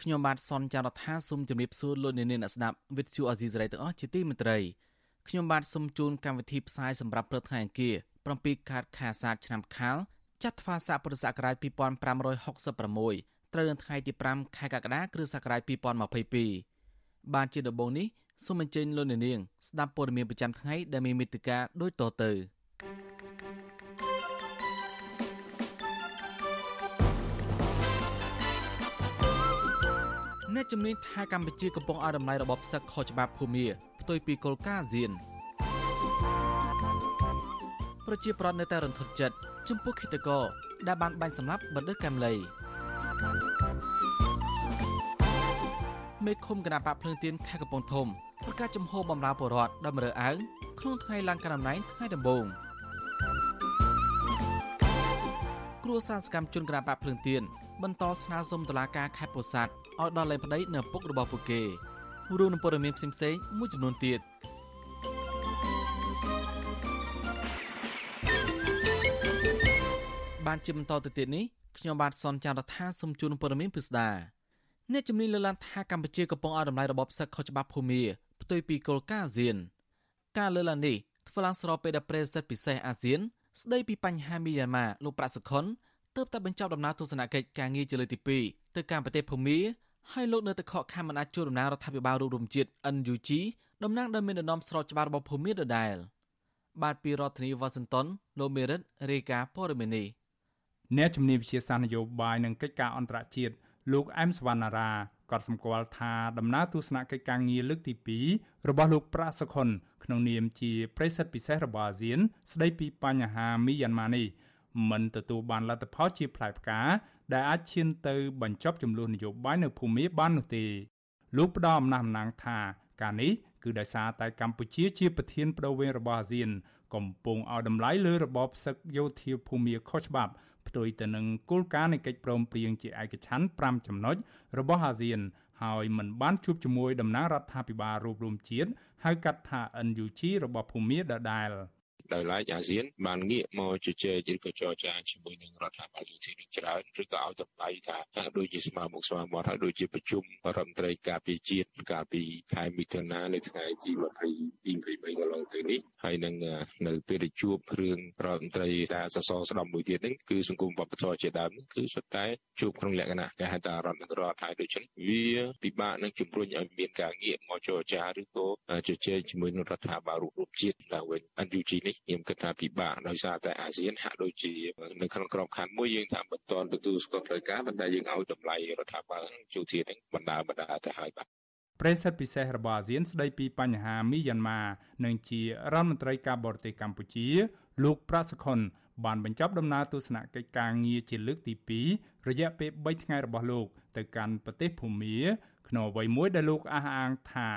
ខ្ញុំបាទសនចាររថាសូមជម្រាបសួរលោកអ្នកនាងអ្នកស្ដាប់វិទ្យុអាស៊ីសេរីទាំងអស់ជាទីមេត្រីខ្ញុំបាទសូមជូនកម្មវិធីផ្សាយសម្រាប់ព្រឹកថ្ងៃអង្គារ7ខែខែសាទឆ្នាំខាលចត្វាស័កពុរសករាជ2566ត្រូវនៅថ្ងៃទី5ខែកក្កដាគ្រិស្តសករាជ2022បានជាដំបូងនេះសូមអញ្ជើញលោកអ្នកនាងស្ដាប់ព័ត៌មានប្រចាំថ្ងៃដែលមានមេត្តាដូចតទៅ អ្នកជំនាញថាកម្ពុជាកំពុងឲ្យតម្លៃរបបផ្សឹកខុសច្បាប់ភូមាផ្ទុយពីគោលការណ៍អាស៊ានប្រជាប្រដ្ឋនៅតែរន្ធត់ចិត្តចំពោះឃាតករដែលបានបាញ់សម្លាប់បណ្ឌិតកែមលីមេឃុំគណៈបកភ្លើងទៀនខេត្តកំពង់ធំប្រកាសចំហបំរើបរដ្ឋដល់មរើអើងក្នុងថ្ងៃឡើងកណ្ដាលអំណាចថ្ងៃដំបូងគ្រួសារសកម្មជនគណៈបកភ្លើងទៀន បន្តស្នើសុំតុលាការខេត្តពោធិ៍សាត់ឲ្យដល់លែងប្តីនៅពុករបស់ពួកគេរួមនឹងព័ត៌មានផ្សេងៗមួយចំនួនទៀតបានជាបន្តទៅទៀតនេះខ្ញុំបាទសនចាររថាសូមជូនព័ត៌មានពិស្ដាអ្នកជំនាញលើកឡើងថាកម្ពុជាកំពុងឲ្យតម្លៃរបបសឹកខុសច្បាប់ភូមាផ្ទុយពីគោលការណ៍អាស៊ាន ការលើកឡើងនេះធ្វើឡើងស្របពេលដែលប្រេសិតពិសេសអាស៊ាន ស្ដីពីបញ្ហាមីយ៉ាន់ម៉ាលោកប្រាក់សុខុន ទើបតែបញ្ចប់ដំណើរទស្សនកិច្ចការងារជាលើកទី2ទៅកាន់ប្រទេសភូមាហើយលោកនៅតែខកខានមិនអាចជួបដំណើររដ្ឋាភិបាលរួមរំជាតិ NUG តំណាងដែលមានដំណំស្របច្បាប់របស់ភូមាដដែលបាទពីរដ្ឋធានីវ៉ាស៊ីនតោនលោកមេរិតរាយការណ៍ព័ត៌មាននេះអ្នកជំនាញវិជាសាស្ត្រនយោបាយនិងកិច្ចការអន្តរជាតិលោកអែមសវណ្ណារាក៏សម្គាល់ថាដំណើរទស្សនកិច្ចការងារលើកទី2របស់លោកប្រាក់សុខុនក្នុងនាមជាប្រិសិទ្ធពិសេសរបស់អាស៊ាន ស្ដីពីបញ្ហាមីយ៉ាន់ម៉ានេះ មិនទទួលបានលទ្ធផលជាផ្លែផ្កាដែលអាចឈានទៅបញ្ចប់ចំនួននយោបាយនៅភូមាបាននោះទេលោកផ្ដល់អំណះអំណាងថាការនេះគឺដោយសារតែកម្ពុជាជាប្រធានបដូវវេនរបស់អាស៊ាន កំពុងឲ្យតម្លៃលើរបបសឹកយោធាភូមាខុសច្បាប់ផ្ទុយទៅនឹងគោលការណ៍នៃកិច្ចព្រមព្រៀងជាឯកច្ឆន្ទ5ចំណុចរបស់អាស៊ាន ហើយមិនបានជួបជាមួយតំណាងរដ្ឋាភិបាលរួមរួមជាតិហៅកាត់ថា NUG របស់ភូមាដដែល ដោយឡែកអាស៊ានបានងាកមកជជែកឬក៏ចរចាជាមួយនឹងរដ្ឋាភិបាលយុតិនឹងច្រើនឬក៏ឲ្យតម្លៃថាហាក់ដូចជាស្មើមុខស្មើមាត់ហើយដូចជាប្រជុំរដ្ឋមន្ត្រីការពារជាតិកាលពីខែមិថុនានៅថ្ងៃទី22 23កន្លងទៅនេះហើយនឹងនៅពេលដែលជួបរឿងរដ្ឋមន្ត្រីដែលសសរស្ដំមួយទៀតហ្នឹងគឺសង្គមវប្បធម៌ជាដើមគឺសុទ្ធតែជួបក្នុងលក្ខណៈគេហៅថារដ្ឋនឹងរដ្ឋហើយដូច្នេះវាពិបាកនឹងជំរុញឲ្យមានការងាកមកចរចាឬក៏ជជែកជាមួយនឹងរដ្ឋាភិបាលរួមជាតិឡើងវិញ NUG នេះខ្ញុំគិតថាពិបាកដោយសារតែអាស៊ានហាក់ដូចជានៅក្នុងក្របខ័ណ្ឌមួយយើងថាមិនតន់ទទួលស្គាល់ផ្លូវការប៉ុន្តែយើងឲ្យតម្លៃរដ្ឋាភិបាលជូធានឹងបណ្ដាបណ្ដាទៅហើយបាទប្រេសិតពិសេសរបស់អាស៊ានស្ដីពីបញ្ហាមីយ៉ាន់ម៉ានិងជារដ្ឋមន្ត្រីការបរទេសកម្ពុជា លោកប្រាក់សុខុនបានបញ្ចប់ដំណើរទស្សនកិច្ចការងារជាលើកទី2រយៈពេល3ថ្ងៃរបស់លោក ទៅកាន់ប្រទេសភូមា ក្នុងអ្វីមួយដែលលោកអះអាងថា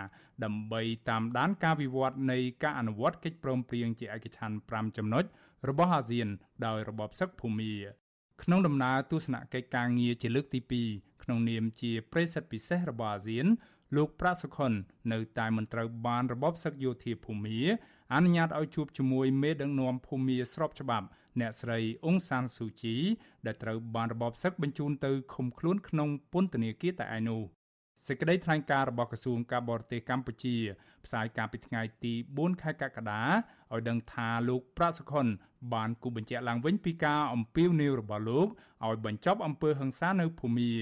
ដើម្បីតាមដានការវិវត្តនៃការអនុវត្តកិច្ចព្រមព្រៀងជាឯកច្ឆន្ទ5ចំណុចរបស់អាស៊ាន ដោយរបបសឹកភូមាក្នុងដំណើរទស្សនកិច្ចការងារជាលើកទី2ក្នុងនាមជាប្រិស័ទពិសេសរបស់អាស៊ាន លោកប្រាក់សុខុននៅតែមិនត្រូវបានរបបសឹកយោធាភូមាអនុញ្ញាតឲ្យជួបជាមួយមេដឹកនាំភូមាស្របច្បាប់ អ្នកស្រីអ៊ុងសានស៊ូជីដែលត្រូវបានរបបសឹកបញ្ជូនទៅឃុំខ្លួនក្នុងពន្ធនាគារតែឯនោះ សេចក្តីថ្លែងការណ៍របស់ក្រសួងការបរទេសកម្ពុជាផ្សាយកាលពីថ្ងៃទី4ខែកក្កដាឲ្យដឹងថាលោកប្រាក់សុខុនបានគូបញ្ជាក់ឡើងវិញពីការអំពាវនាវរបស់លោកឲ្យបញ្ចប់អំពើហិង្សានៅភូមា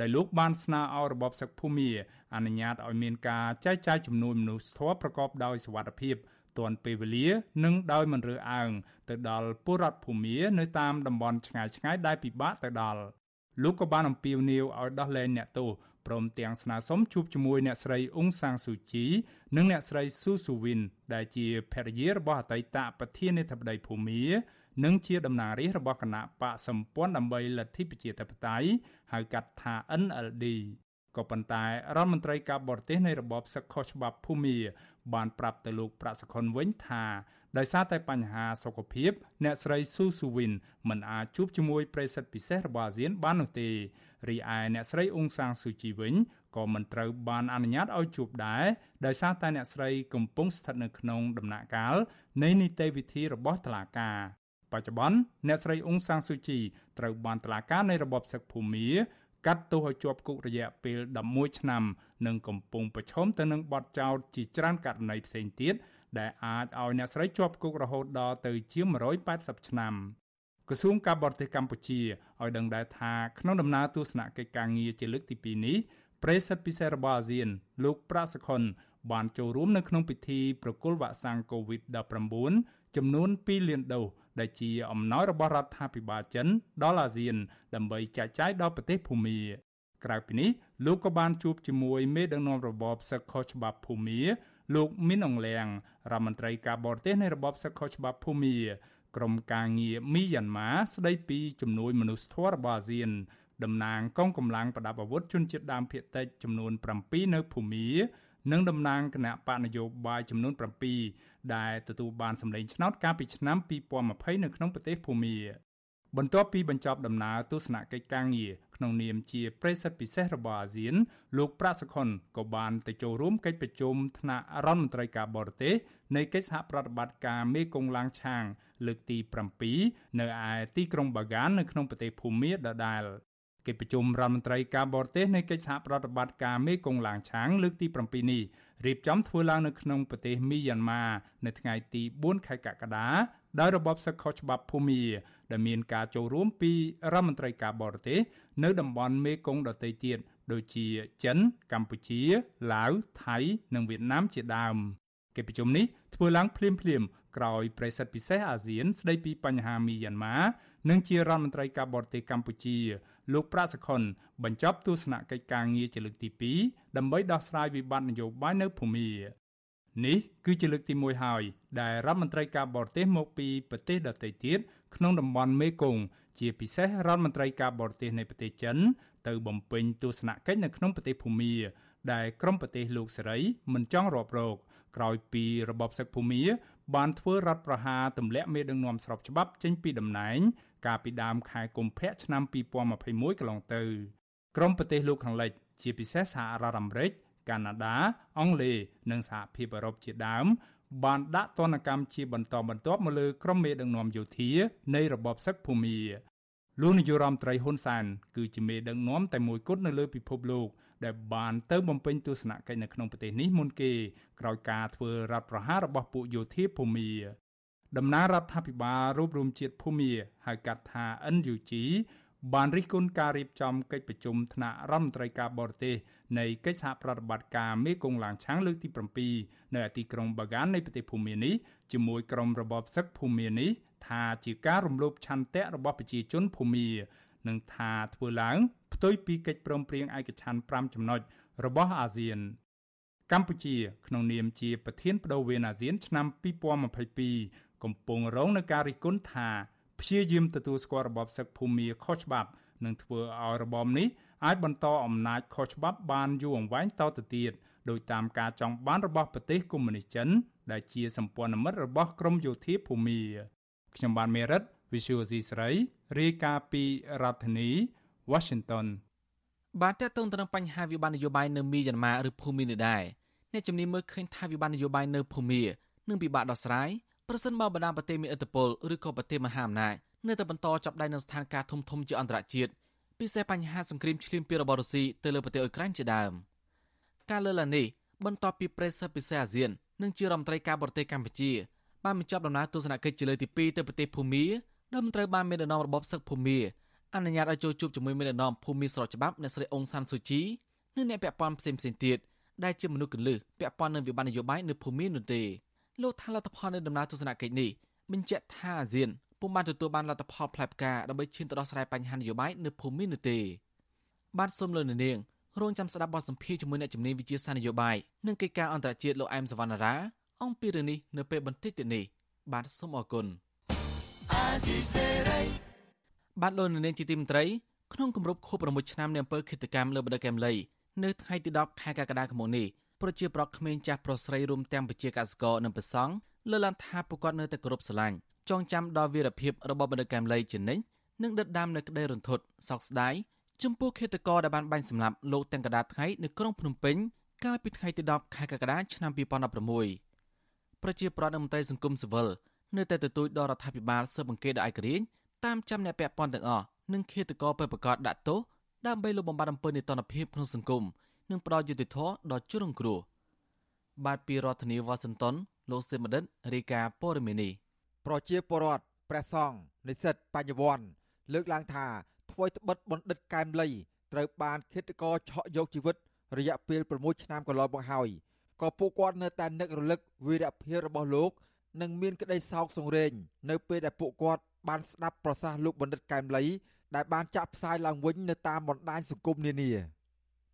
ដែលលោកបានស្នើឲ្យរបបសឹកភូមាអនុញ្ញាតឲ្យមានការចែកចាយចំនួនមនុស្សធម៌ប្រកបដោយសុវត្ថិភាពទាន់ពេលវេលានិងដោយមិនរើសអើងទៅដល់ពលរដ្ឋភូមានៅតាមតំបន់ឆ្ងាយឆ្ងាយដែលពិបាកទៅដល់លោកក៏បានអំពាវនាវឲ្យដោះលែងអ្នកទោស ព្រមទាំងស្នើសុំជួបជាមួយអ្នកស្រីអ៊ុងសាងស៊ូជី និងអ្នកស្រីស៊ូស៊ូវីនដែលជាភរិយារបស់អតីតប្រធានាធិបតីភូមានិងជាតំណាងរាស្ត្ររបស់គណៈបកសម្ព័ន្ធដើម្បីលទ្ធិប្រជាធិបតេយ្យហៅកាត់ថា NLD កក៏ប៉ុន្តែរដ្ឋមន្ត្រីការបរទេសនៃរបបសឹកខុសច្បាប់ភូមា បានប្រាប់ទៅលោកប្រាក់សុខុនវិញថាដោយសារតែបញ្ហាសុខភាព អ្នកស្រីស៊ូស៊ូវិនមិនអាចជួបជាមួយប្រិយសិទ្ធិពិសេសរបស់អាស៊ានបាននោះទេ រីឯអ្នកស្រីអ៊ុងសាងស៊ូជីវិញក៏មិនត្រូវបានអនុញ្ញាតឲ្យជួបដែរដោយសារតែអ្នកស្រីកំពុងស្ថិតនៅក្នុងដំណាក់កាលនៃនីតិវិធីរបស់តុលាការបច្ចុប្បន្នអ្នកស្រីអ៊ុងសាងស៊ូជីត្រូវបានតុលាការនៃរបបសឹកភូមាកាត់ទោសឲ្យជាប់គុករយៈពេល11ឆ្នាំនិងកំពុងប្រឈមទៅនឹងបទចោទជាច្រើនករណីផ្សេងទៀតដែលអាចឲ្យអ្នកស្រីជាប់គុករហូតដល់ទៅជាង180ឆ្នាំ ក្រសួងការបរទេសកម្ពុជាឲ្យដឹងដែរថាក្នុងដំណើរទស្សនកិច្ចការងារជាលើកទី2នេះប្រិយសិទ្ធិពិសេសរបស់អាស៊ាន លោកប្រាក់សខុនបានចូលរួមនៅក្នុងពិធីប្រគល់វ៉ាក់សាំង COVID-19 ចំនួន2លានដូសដែលជាអំណោយរបស់រដ្ឋាភិបាលចិន ដល់អាស៊ាន ដើម្បីចែកចាយដល់ប្រទេសភូមាក្រៅពីនេះលោកក៏បានជួបជាមួយមេដឹកនាំរបបសឹកខុសច្បាប់ភូមាលោកមីនអងលៀងរដ្ឋមន្ត្រីការបរទេសនៃរបបសឹកខុសច្បាប់ភូមា ក្រុមការងារមីយ៉ាន់ម៉ាស្ដីពីជំនួយមនុស្សធម៌របស់អាស៊ានតំណាងកងកម្លាំងប្រដាប់អាវុធជនជាតិដើមភាគតិចចំនួន7នៅភូមានិងតំណាងគណៈបកនយោបាយចំនួន7ដែលទទួលបានសម្លេងឆ្នោតកាលពីឆ្នាំ2020នៅក្នុងប្រទេសភូមាបន្ទាប់ពីបញ្ចប់ដំណើរទស្សនកិច្ចការងារ ក្នុងនាមជាប្រិយសិទ្ធិពិសេសរបស់អាស៊ាន លោកប្រាក់សុខុនក៏បានទៅចូលរួមកិច្ចប្រជុំថ្នាក់រដ្ឋមន្ត្រីការបរទេសនៃកិច្ចសហប្រតិបត្តិការមេគង្គឡាងឆាង លើកទី7នៅឯទីក្រុងបាហ្គាននៅក្នុងប្រទេសភូមាដដែលកិច្ចប្រជុំរដ្ឋមន្ត្រីការបរទេសនៃកិច្ចសហប្រតិបត្តិការមេគង្គឡាងឆាង លើកទី7នេះរៀបចំធ្វើឡើងនៅក្នុងប្រទេសមីយ៉ាន់ម៉ានៅថ្ងៃទី4ខែកក្កដាដោយរបបសឹកខុសច្បាប់ភូមា ដែលមានការចូលរួមពីរដ្ឋមន្ត្រីការបរទេសនៅតំបន់មេគង្គដទៃទៀតដូចជាចិន កម្ពុជាឡាវថៃ និងវៀតណាមជាដើមកិច្ចប្រជុំនេះធ្វើឡើងភ្លាមៗក្រោយប្រេសិតពិសេសអាស៊ាន ស្ដីពីបញ្ហាមីយ៉ាន់ម៉ានិងជារដ្ឋមន្ត្រីការបរទេសកម្ពុជា លោកប្រាក់សខុនបញ្ចប់ទស្សនកិច្ចការងារជាលើកទី2ដើម្បីដោះស្រាយវិបត្តិនយោបាយនៅភូមានេះគឺជាលើកទី1ហើយដែលរដ្ឋមន្ត្រីការបរទេសមកពីប្រទេសដទៃទៀត ក្នុងតំបន់មេគង្គជាពិសេសរដ្ឋមន្ត្រីការបរទេសនៃប្រទេសចិន ទៅបំពេញទស្សនកិច្ចនៅក្នុងប្រទេសភូមាដែលក្រុមប្រទេសលោកសេរីមិនចង់រាប់រកក្រោយពីរបបសឹកភូមា បានធ្វើរដ្ឋប្រហារទម្លាក់មេដឹកនាំស្របច្បាប់ចេញពីតំណែង កាលពីដើមខែកុម្ភៈឆ្នាំ2021កន្លងទៅក្រមប្រទេសលោកខាងលិច ជាពិសេសសហរដ្ឋអាមេរិកកាណាដាអង់គ្លេសនិងសហភាពអឺរ៉ុបជាដើម បានដាក់ទណ្ឌកម្មជាបន្តបន្ទាប់មកលើក្រុមមេដឹកនាំយោធានៃរបបសឹកភូមាលោកនាយរដ្ឋមន្ត្រីហ៊ុនសែនគឺជាមេដឹកនាំតែមួយគត់នៅលើពិភពលោកដែលបានទៅបំពេញទស្សនកិច្ចនៅក្នុងប្រទេសនេះមុនគេក្រោយការធ្វើរដ្ឋប្រហាររបស់ពួកយោធាភូមាដំណើររដ្ឋាភិបាលរួបរមជាតិភូមាហៅកាត់ថា NUG បានរិះគន់ការរៀបចំកិច្ចប្រជុំថ្នាក់រដ្ឋមន្ត្រីការបរទេសនៃកិច្ចសហប្រតិបត្តិការមេគង្គឡាងឆាងលើកទី7នៅទីក្រុងបាហ្គាននៃប្រទេសភូមានេះជាមួយក្រុមរបបសឹកភូមានេះថាជាការរំលោភឆន្ទៈរបស់ប្រជាជនភូមានិងថាធ្វើឡើងផ្ទុយពីកិច្ចព្រមព្រៀងឯកច្ឆន្ទ5ចំណុចរបស់អាស៊ានកម្ពុជាក្នុងនាមជាប្រធានបដូវវេនអាស៊ានឆ្នាំ2022កំពុងរងនឹងការរិះគន់ថា ព្យាយាមទទួលស្គាល់របបសឹកភូមាខុសច្បាប់និងធ្វើឲ្យរបបនេះអាចបន្តអំណាចខុសច្បាប់បានយូរអង្វែងតទៅទៀតដោយតាមការចង់បានរបស់ប្រទេសកុម្មុយនីសចិន ដែលជាសម្ព័ន្ធមិត្តរបស់ក្រមយោធាភូមាខ្ញុំបានមេរិត Visual C ស្រីរាយការណ៍ពីរដ្ឋធានី Washington បានតើតើទៅនឹងបញ្ហាវិបត្តិនយោបាយនៅមីយ៉ាន់ម៉ាឬភូមានេះដែរអ្នកជំនាញមើលឃើញថាវិបត្តិនយោបាយនៅភូមានឹងពិបាកដោះស្រាយ ប្រសិនបើបណ្ដាប្រទេសមានឥទ្ធិពលឬក៏ប្រទេសមហាអំណាចនៅតែបន្តចាប់ដៃនឹងស្ថានភាពធំធំជាអន្តរជាតិពិសេសបញ្ហាសង្គ្រាមឈ្លានពានរបស់រុស្ស៊ីទៅលើប្រទេសអ៊ុយក្រែនជាដើមការលើកឡើងនេះបន្ទាប់ពីប្រេសិតពិសេសអាស៊ាននិងជារដ្ឋមន្ត្រីការបរទេសកម្ពុជាបានបញ្ចប់ដំណើរទស្សនកិច្ចជាលើកទី2ទៅប្រទេសភូមាដែលមិនត្រូវបានមានដំណំរបបសឹកភូមាអនុញ្ញាតឲ្យចូលជួបជាមួយមេដឹកនាំភូមិស្របច្បាប់អ្នកស្រីអ៊ុងសានស៊ូជីនិងអ្នកពាក់ព័ន្ធផ្សេងៗទៀតដែលជាមនុស្សកលឹះពាក់ព័ន្ធនឹងវិបត្តិនយោបាយនៅភូមិនោះទេ លោកថាលទ្ធផលនៃដំណើរទស្សនកិច្ចនេះបញ្ជាក់ថាអាស៊ានពុំបានទទួលបានលទ្ធផលផ្លែផ្កាដើម្បីឈានទៅដោះស្រាយបញ្ហានយោបាយនៅភូមិនោះទេបាទសូមលោកនាងរងចាំស្ដាប់បទសម្ភាសជាមួយអ្នកជំនាញវិទ្យាសាស្ត្រនយោបាយនិងកិច្ចការអន្តរជាតិលោកអែមសវណ្ណារាអំពីរឿងនេះនៅពេលបន្តិចទៀតនេះបាទសូមអរគុណបាទលោកនាងជាទីមន្ត្រីក្នុងគម្រប់ខួប6ឆ្នាំនៃអំពើឃាតកម្មលើបដិកម្មលីនៅថ្ងៃទី10ខែកក្កដាឆ្នាំនេះ ប្រជាប្រដ្ឋក្មេងចាស់ប្រុសស្រីរួមទាំងប្រជាកសិករនិងប្រសង់លើកឡើងថាពួកគាត់នៅតែគោរពស្រឡាញ់ចងចាំដល់វីរភាពរបស់បណ្ឌិតកែមលីជានិច្ចនិងដិតដាមនៅក្តីរន្ធត់សោកស្ដាយចំពោះឃាតករដែលបានបាញ់សម្លាប់លោកទាំងកដាថ្ងៃនៅក្រុងភ្នំពេញកាលពីថ្ងៃទី10ខែកក្កដាឆ្នាំ2016ប្រជាប្រដ្ឋនិងមន្ត្រីសង្គមស៊ីវិលនៅតែទទូចដល់រដ្ឋាភិបាលស៊ើបអង្កេតដោយឯករាជ្យតាមចាំអ្នកពាក់ព័ន្ធទាំងអស់និងឃាតករពិតប្រាកដដាក់ទោសដើម្បីលុបបំបាត់អំពើនេតនភាពក្នុងសង្គម និងផ្ដល់យុត្តិធម៌ដល់ជនរងគ្រោះបាទពីរដ្ឋធានីវ៉ាស៊ីនតោនលោកសេមដិតរាយការណ៍ព័ត៌មាននេះប្រជាពលរដ្ឋព្រះសង្ឃនិស្សិតបញ្ញវន្តលើកឡើងថាធ្វើត្បិតបណ្ឌិតកែមលីត្រូវបានឃាតករឆក់យកជីវិត រយៈពេល6ឆ្នាំកន្លងមកហើយក៏ពួកគាត់នៅតែនឹករលឹកវីរភាពរបស់លោកនិងមានក្តីសោកសង្រេងនៅពេលដែលពួកគាត់បានស្ដាប់ប្រសាសន៍លោកបណ្ឌិតកែមលីដែលបានចាក់ផ្សាយឡើងវិញនៅតាមបណ្ដាញសង្គមនានា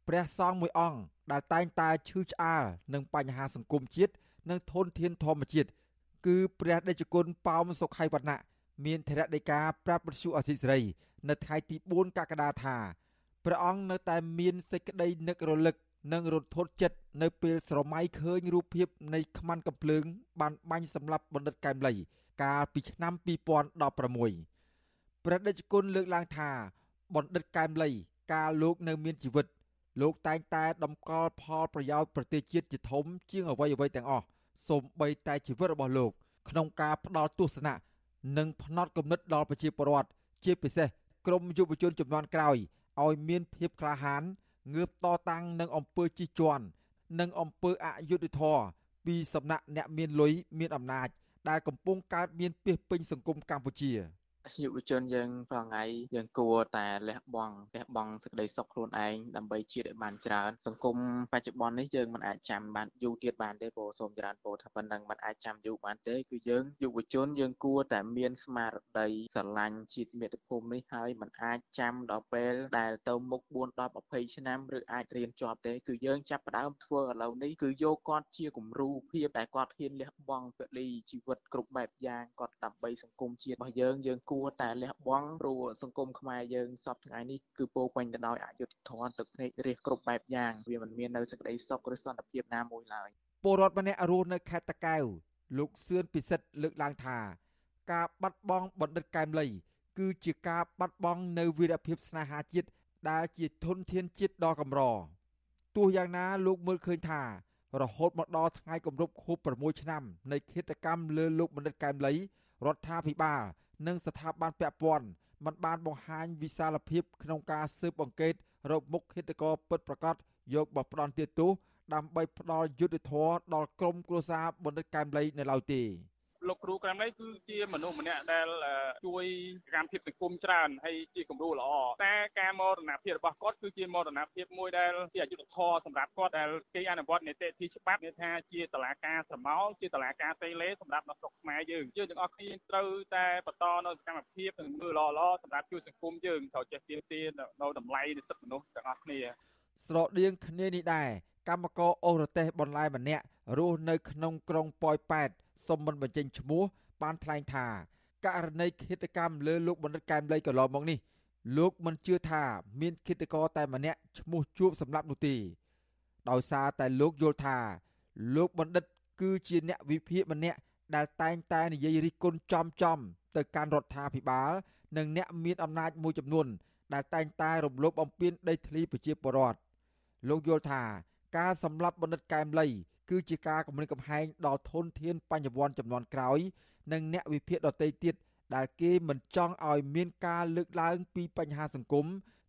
ព្រះសង្ឃមួយអង្គដែលតែងតែឈឺឆ្អាលនឹងបញ្ហាសង្គមជាតិនិងធនធានធម្មជាតិគឺព្រះដេចគុណប៉ោមសុខៃវណ្ណៈមានធរៈដីកាប្រាប់បទសុអសីសេរី នៅថ្ងៃទី4កក្កដាថាព្រះអង្គនៅតែមានសេចក្តីនឹករលឹកនិងរន្ធត់ចិត្តនៅពេលស្រមៃឃើញរូបភាពនៃខ្មាន់កំភ្លើង បានបាញ់សម្លាប់បណ្ឌិតកែមលី កាលពីឆ្នាំ2016ព្រះដេចគុណលើកឡើងថាបណ្ឌិតកែមលី កាលលោកនៅមានជីវិត លោកតែងតែដំកល់ផលប្រយោជន៍ប្រទេសជាតិជាធំជាងអ្វីអ្វីទាំងអស់សូម្បីតែជីវិតរបស់លោក ក្នុងការផ្ដល់ទស្សនៈនិងផ្នត់គំនិតដល់ប្រជាពលរដ្ឋជាពិសេសក្រមយុវជនចំនួនក្រោយឲ្យមានភាពក្លាហានងើបតតាំងនឹងអំពើជិះជាន់និងអំពើអយុត្តិធម៌ពីសំណាក់អ្នកមានលុយមានអំណាច ដែលកំពុងកើតមានពីពេញសង្គមកម្ពុជា យុវជនយើងប្រងៃយើងគួរតែលះបង់លះបង់សេចក្តីសុខខ្លួនឯងដើម្បីជាតិឲ្យបានច្រើនសង្គមបច្ចុប្បន្ននេះយើងមិនអាចចាំបានយូរទៀតបានទេព្រោះសូមចរើនពោថាប៉ុណ្ណឹងមិនអាចចាំយូរបានទេគឺយើងយុវជនយើងគួរតែមានស្មារតីស្រឡាញ់ជាតិមាតុភូមិនេះហើយមិនអាចចាំដល់ពេលដែលទៅមុខ4 10 20ឆ្នាំឬអាចរៀនជាប់ទេគឺយើងចាប់ផ្ដើមធ្វើឥឡូវនេះគឺយកគាត់ជាគំរូភាពតែគាត់ហ៊ានលះបង់ពលីជីវិតគ្រប់បែបយ៉ាងគាត់ដើម្បីសង្គមជាតិរបស់យើងយើងគួរតែលះបង់ព្រោះសង្គមខ្មែរយើងសពថ្ងៃនេះគឺពោពេញទៅដោយអយុត្តិធម៌ទឹកភ្នែករះគ្រប់បែបយ៉ាងវាមិនមាននៅសេចក្តីសុខឬសន្តិភាពណាមួយឡើយពលរដ្ឋម្នាក់រស់នៅខេត្តតាកែវលោកសឿនពិសិដ្ឋលើកឡើងថាការបាត់បង់បណ្ឌិតកែមលី គឺជាការបាត់បង់នៅវីរភាពស្នេហាជាតិដែលជាធនធានជាតិដ៏កម្រទោះយ៉ាងណាលោកមើលឃើញថា រហូតមកដល់ថ្ងៃគម្រប់ខួប6ឆ្នាំនៃឃាតកម្មលើលោកបណ្ឌិតកែមលីរដ្ឋាភិបាល និងស្ថាប័នពាក់ព័ន្ធមិនបានបង្ហាញវិសាលភាពក្នុងការស៊ើបអង្កេតរកមុខឃាតករពិតប្រាកដយកបផ្ដន់ទាទោសដើម្បីផ្ដល់យុត្តិធម៌ដល់ក្រុមគ្រួសារបណ្ឌិតកែមលីនៅឡើយទេ លោកគ្រូក្រែមនេះគឺជាមនុស្សម្នាក់ដែលជួយកម្មភាពសង្គមច្រើនហើយជាគំរូល្អតែការមរណភាពរបស់គាត់គឺជាមរណភាពមួយដែលជាអយុត្តិធម៌សម្រាប់គាត់ដែលគេអនុវត្តនីតិវិធីច្បាប់នេះថាជាតឡាការស្រមោលជាតឡាការតេលេសម្រាប់នៅស្រុកខ្មែរយើងយើងទាំងអស់គ្នាត្រូវតែបន្តនៅសកម្មភាពនិងមើលល្អល្អសម្រាប់ជួយសង្គមយើងត្រូវចេះទៀមទានៅតម្លៃនៃសិទ្ធិមនុស្សទាំងអស់គ្នាស្រដៀងគ្នានេះដែរកម្មករអូរទេសបន្លែម្នាក់រស់នៅក្នុងក្រុងប៉ោយប៉ែត សុំមិនបញ្ចេញឈ្មោះបានថ្លែងថាករណីឃាតកម្មលើលោកបណ្ឌិតកែមលីកន្លងមកនេះលោកមិនជឿថាមានឃាតករតែម្នាក់ឈ្មោះជួបសម្រាប់នោះទេដោយសារតែលោកយល់ថាលោកបណ្ឌិត គឺជាអ្នកវិភាគម្នាក់ដែលតែងតែនិយាយរិះគន់ចំចំទៅកាន់រដ្ឋាភិបាលនិងអ្នកមានអំណាចមួយចំនួន ដែលតែងតែរំលោភបំពានដីធ្លីប្រជាពលរដ្ឋលោកយល់ថាការសម្លាប់បណ្ឌិតកែមលី គឺជាការគម្រាមកំហែងដល់ធនធានបញ្ញវន្តចំនួនក្រោយ និងអ្នកវិភាគដទៃទៀតដែលគេមិនចង់ឲ្យមានការលើកឡើងពីបញ្ហាសង្គម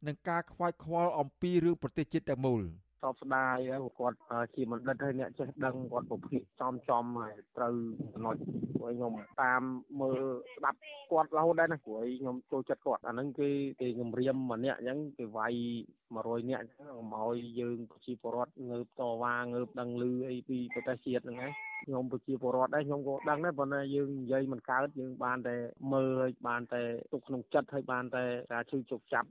និងការខ្វាយខ្វល់អំពីរឿងប្រទេសជាតិទាំងមូល។ សោកស្ដាយហើយគាត់ជាបណ្ឌិតហើយអ្នកចេះដឹងគាត់ប្រភេទចំចំហើយត្រូវចំណុចព្រោះខ្ញុំតាមមើលស្ដាប់គាត់រហូតដែរណាព្រោះខ្ញុំចូលចិត្តគាត់អាហ្នឹងគេគេគម្រាមម្នាក់អញ្ចឹងគេវាយ100នាក់អញ្ចឹងមកឲ្យយើងប្រជាពលរដ្ឋងើបតវ៉ាងើបដឹងឮអីពីប្រទេសជាតិហ្នឹងឯងខ្ញុំប្រជាពលរដ្ឋដែរខ្ញុំក៏ដឹងដែរប៉ុន្តែយើងនិយាយមិនកើតយើងបានតែមើលហើយបានតែទុកក្នុងចិត្តហើយបានតែការជួយជោគចាប់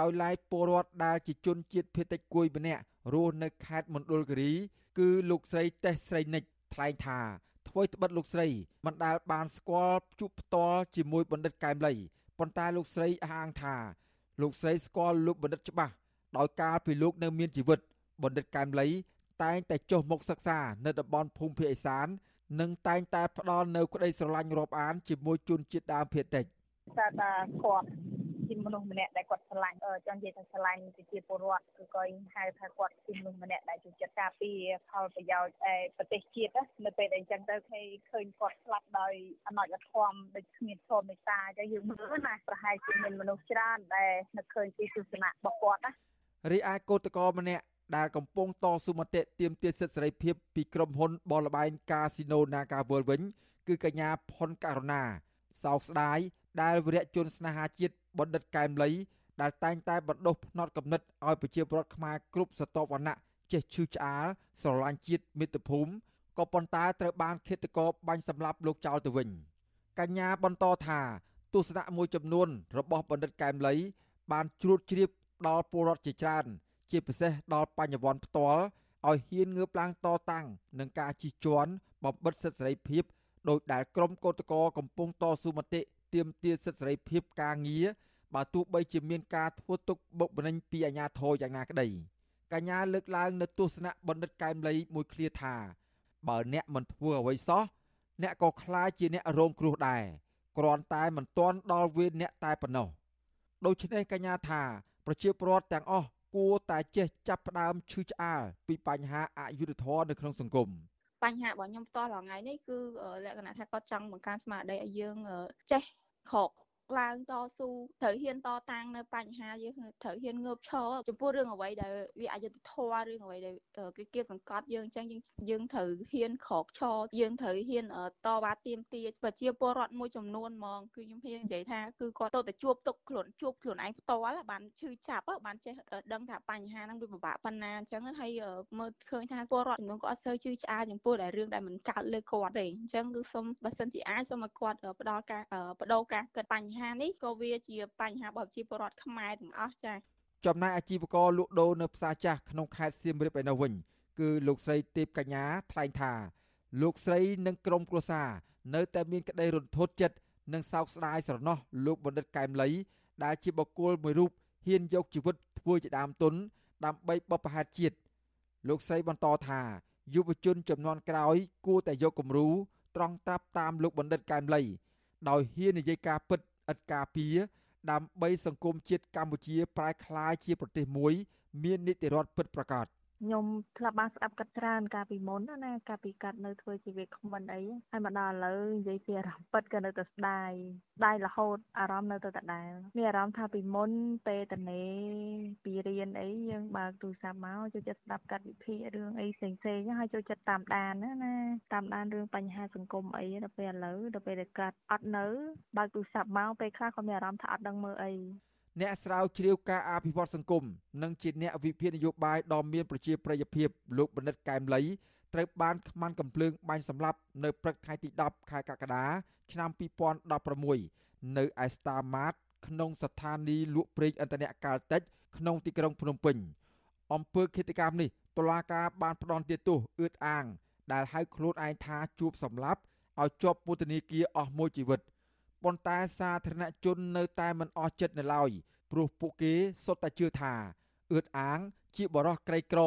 ដោយឡែកពលរដ្ឋដែលជាជនជាតិភេតិចគួយម្នាក់រស់នៅខេត្តមណ្ឌលគិរី គឺលោកស្រីតេះស្រីនិចថ្លែងថាធ្វើត្បិតលោកស្រីមិនដែលបានស្គាល់ជួបផ្ទាល់ជាមួយបណ្ឌិតកែមលីប៉ុន្តែលោកស្រីអះអាងថាលោកស្រីស្គាល់លោកបណ្ឌិតច្បាស់ដោយកាលពីលោកនៅមានជីវិតបណ្ឌិតកែមលីតែងតែចុះមកសិក្សានៅតំបន់ភូមិភាគឦសាន និងតែងតែផ្ដល់នៅក្តីស្រឡាញ់រាប់អានជាមួយជនជាតិដើមភាគតិចតែតែគាត់ ជាមនុស្សម្នាក់ដែលគាត់ឆ្លាញ់ចង់និយាយថាឆ្លាញ់ប្រជាពលរដ្ឋគឺក៏ហៅថាគាត់ជាមនុស្សម្នាក់ដែលជួយចិត្តការពារផលប្រយោជន៍ឯប្រទេសជាតិនៅពេលដែលអញ្ចឹងទៅគេឃើញគាត់ស្លាប់ដោយអណច្ចធម៌ដូចគ្មានធម៌មេត្តាអញ្ចឹងយើងមើលណាប្រហែលជាមានមនុស្សច្រើនដែលនឹកឃើញពីទស្សនៈរបស់គាត់ណារីឯកោតក្រម្នាក់ដែលកំពុងតស៊ូមតិទាមទារសិទ្ធិសេរីភាពពីក្រុមហ៊ុនបលបែងកាស៊ីណូ Naga World វិញគឺកញ្ញាផុនករណាសោកស្ដាយ ដែលវរៈជនស្នេហាជាតិបណ្ឌិតកែមលីដែលតែងតែបណ្ដុះផ្នត់គំនិតឲ្យប្រជាពលរដ្ឋខ្មែរគ្រប់ស្រទាប់វណ្ណៈចេះឈឺឆ្អាលស្រឡាញ់ជាតិមាតុភូមិក៏ប៉ុន្តែត្រូវបានឃាតករបាញ់សម្លាប់លោកចោលទៅវិញកញ្ញាបន្តថាទស្សនៈមួយចំនួនរបស់បណ្ឌិតកែមលី បានជ្រួតជ្រាបដល់ពលរដ្ឋជាច្រើន ជាពិសេសដល់បញ្ញវន្តផ្ទាល់ឲ្យហ៊ានងើបឡើងតតាំងនឹងការជិះជាន់បំបិតសិទ្ធិសេរីភាពដោយដែលក្រមកោតក្រកំពុងតស៊ូមតិ ទាមទារសិទ្ធិសេរីភាពការងារបើទោះបីជាមានការធ្វើទុកបុកម្នេញពីអាជ្ញាធរយ៉ាងណាក្តីកញ្ញាលើកឡើងនៅទស្សនៈបណ្ឌិតកែមលីមួយឃ្លាថាបើអ្នកមិនធ្វើអ្វីសោះអ្នកក៏ខ្លាចជាអ្នករងគ្រោះដែរគ្រាន់តែមិនទាន់ដល់វេនអ្នកតែប៉ុណ្ណោះដូច្នេះកញ្ញាថាប្រជាពលរដ្ឋទាំងអស់គួរតែចេះចាប់ផ្ដើមឈឺឆ្អាលពីបញ្ហាអយុត្តិធម៌នៅក្នុងសង្គមបញ្ហារបស់ខ្ញុំផ្ទាល់រាល់ថ្ងៃនេះគឺលក្ខណៈថាគាត់ចង់បង្កើនស្មារតីឲ្យយើងចេះ ខក ឡើងតស៊ូត្រូវហ៊ានតតាំងនៅបញ្ហាយើងត្រូវហ៊ានងើបឈរចំពោះរឿងអ្វីដែលវាអយុត្តិធម៌រឿងអ្វីដែលគេគៀបសង្កត់យើងអញ្ចឹងយើងយើងត្រូវហ៊ានក្រោកឈរយើងត្រូវហ៊ានតវ៉ាទាមទារប្រជាពលរដ្ឋមួយចំនួនហ្មងគឺខ្ញុំហ៊ាននិយាយថាគឺគាត់ទៅតែជួបទុកខ្លួនជួបខ្លួនឯងផ្ទាល់បានឈឺចាប់បានចេះដឹងថាបញ្ហាហ្នឹងវាពិបាកប៉ុណ្ណាអញ្ចឹងហើយមើលឃើញថាពលរដ្ឋចំនួនក៏អត់សូវជឿឆ្អាលចំពោះដែលរឿងដែលមិនកើតលើគាត់ទេអញ្ចឹងគឺសូមបើសិនជាអាចសូមឲ្យគាត់ផ្ដល់ការបដូរការគិតបញ្ហានេះក៏វាជាបញ្ហារបស់ប្រជាពលរដ្ឋខ្មែរទាំងអស់ចា៎ចំណែកអាជីវករលក់ដូរនៅផ្សារចាស់ក្នុងខេត្តសៀមរាបឯនោះវិញគឺលោកស្រីទេពកញ្ញាថ្លែងថា លោកស្រីនិងក្រុមគ្រួសារនៅតែមានក្តីរន្ធត់ចិត្តនិងសោកស្ដាយស្រណោះលោកបណ្ឌិតកែមលី ដែលជាបុគ្គលមួយរូបហ៊ានយកជីវិតធ្វើជាដើមទុន ដើម្បីបបផាតជាតិលោកស្រីបន្តថាយុវជនចំនួនក្រោយ គួរតែយកគំរូត្រង់ត្រាប់តាមលោកបណ្ឌិតកែមលី ដោយហ៊ាននិយាយការពិត ឥតការពារដើម្បីសង្គមជាតិកម្ពុជាប្រែក្លាយជាប្រទេសមួយ មាននីតិរដ្ឋពិតប្រាកដ។ ខ្ញុំធ្លាប់បានស្ដាប់គាត់ច្រើនកាលពីមុនណាកាលពីកាត់នៅធ្វើជាវាគ្មិនអីហើយមកដល់ឥឡូវនិយាយពីអារម្មណ៍ពិតក៏នៅតែស្ដាយស្ដាយរហូតអារម្មណ៍នៅតែដដែលមានអារម្មណ៍ថាពីមុនពេលតនេពីរៀនអីយើងបើកទូរស័ព្ទមកចូលចិត្តស្ដាប់កាត់វិភាគរឿងអីផ្សេងផ្សេងហើយចូលចិត្តតាមដានណាណាតាមដានរឿងបញ្ហាសង្គមអីដល់ពេលឥឡូវដល់ពេលដែលកាត់អត់នៅបើកទូរស័ព្ទមកពេលខ្លះក៏មានអារម្មណ៍ថាអត់ដឹងមើលអី អ្នកស្រាវជ្រាវការអភិវឌ្ឍសង្គមនិងជាអ្នកវិភាគនយោបាយដ៏មានប្រជាប្រិយភាពលោកបណ្ឌិតកែមលីត្រូវបានខ្មាន់កំភ្លើងបាញ់សម្លាប់នៅព្រឹកថ្ងៃទី10ខែកក្កដាឆ្នាំ2016នៅឯស្តាម៉ាតក្នុងស្ថានីយ៍លក់ប្រេងឥន្ធនៈកាល់តិចក្នុងទីក្រុងភ្នំពេញអំពើឃាតកម្មនេះតុលាការបានផ្ដន្ទាទោសអឿតអាង ដែលហៅខ្លួនឯងថាជួបសម្លាប់ឲ្យជាប់ពន្ធនាគារអស់មួយជីវិត ប៉ុន្តែសាធារណជននៅតែមិនអស់ចិត្តនៅឡើយព្រោះពួកគេសុទ្ធតែជឿថាអឿតអាង ជាបរិះក្រីក្រ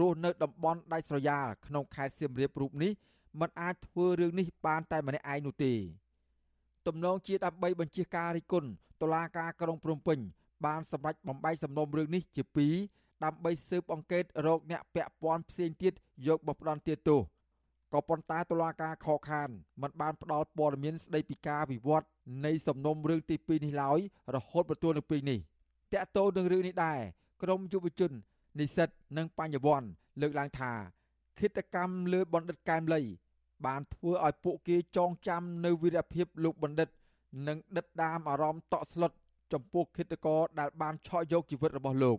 រស់នៅតំបន់ដាច់ស្រយាលក្នុងខេត្តសៀមរាបរូបនេះមិនអាចធ្វើរឿងនេះបានតែម្នាក់ឯងនោះទេទំនងជាដើម្បីបញ្ជាការរិះគន់តុលាការក្រុងភ្នំពេញ បានសម្រេចបំបីសំណុំរឿងនេះជាពីរដើម្បីស៊ើបអង្កេតរោគអ្នកពាក់ព័ន្ធផ្សេងទៀតយកមកផ្ដន់ទាទោស ក៏ប៉ុន្តែតុលាការខកខានមិនបានផ្ដល់ព័ត៌មានស្ដីពីការវិវត្តនៃសំណុំរឿងទី2នេះឡើយរហូតមកទល់នឹងពេលនេះតកតោនឹងរឿងនេះដែរក្រមយុវជននិស្សិតនិងបញ្ញវន្តលើកឡើងថាគិតកម្មលើបណ្ឌិតកែមលី បានធ្វើឲ្យពួកគេចងចាំនៅវីរភាពលោកបណ្ឌិត និងដិតដាមអារម្មណ៍តក់ស្លុតចំពោះគិតករដែលបានឆក់យកជីវិតរបស់លោក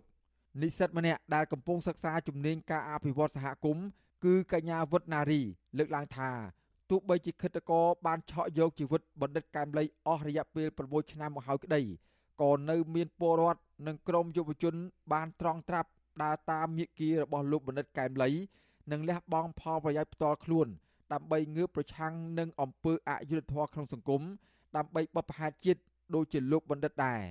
និស្សិតម្នាក់ដែលកំពុងសិក្សាជំនាញការអភិវឌ្ឍសហគមន៍ គឺកញ្ញាវុឌ្ឍនារី លើកឡើងថាទោះបីជាគិតកោបានឆក់យកជីវិតបណ្ឌិតកែមលីអស់រយៈពេល6ឆ្នាំមកហើយក្តីក៏នៅមានពលរដ្ឋនិងក្រុមយុវជន បានត្រង់ត្រាប់ដើរតាមមាគ៌ារបស់លោកបណ្ឌិតកែមលីនិងលះបង់ផលប្រយោជន៍ផ្ទាល់ខ្លួន ដើម្បីងើបប្រឆាំងនឹងអំពើអយុត្តិធម៌ក្នុងសង្គមដើម្បីបបផាតជាតិដូចជាលោកបណ្ឌិតដែរ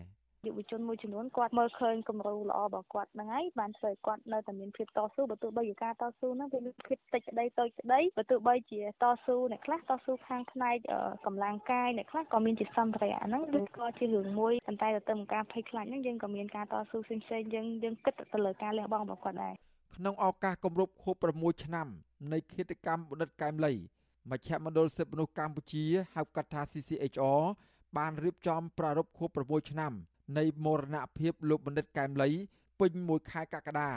យុវជនមួយចំនួនគាត់មើលឃើញគំរូល្អរបស់គាត់ហ្នឹងហើយបានធ្វើឲ្យគាត់នៅតែមានភាពតស៊ូបើទោះបីជាការតស៊ូហ្នឹងវាមានភាពតិចក្តីតូចក្តីបើទោះបីជាតស៊ូអ្នកខ្លះតស៊ូខាងផ្នែកកម្លាំងកាយអ្នកខ្លះក៏មានជាសម្ភារៈហ្នឹងឬក៏ជារឿងមួយប៉ុន្តែទៅតាមការភ័យខ្លាចហ្នឹងយើងក៏មានការតស៊ូផ្សេងផ្សេងយើងយើងគិតទៅលើការលះបង់របស់គាត់ដែរក្នុងឱកាសគម្រប់ខួប6ឆ្នាំនៃគិតកម្មបណ្ឌិតកែមលីមជ្ឈមណ្ឌលសិទ្ធិមនុស្សកម្ពុជាហៅកាត់ថា CCHR បានរៀបចំប្រារព្ធខួប6ឆ្នាំ នៃមរណភាពលោកបណ្ឌិតកែមលីពេញមួយខែកក្កដា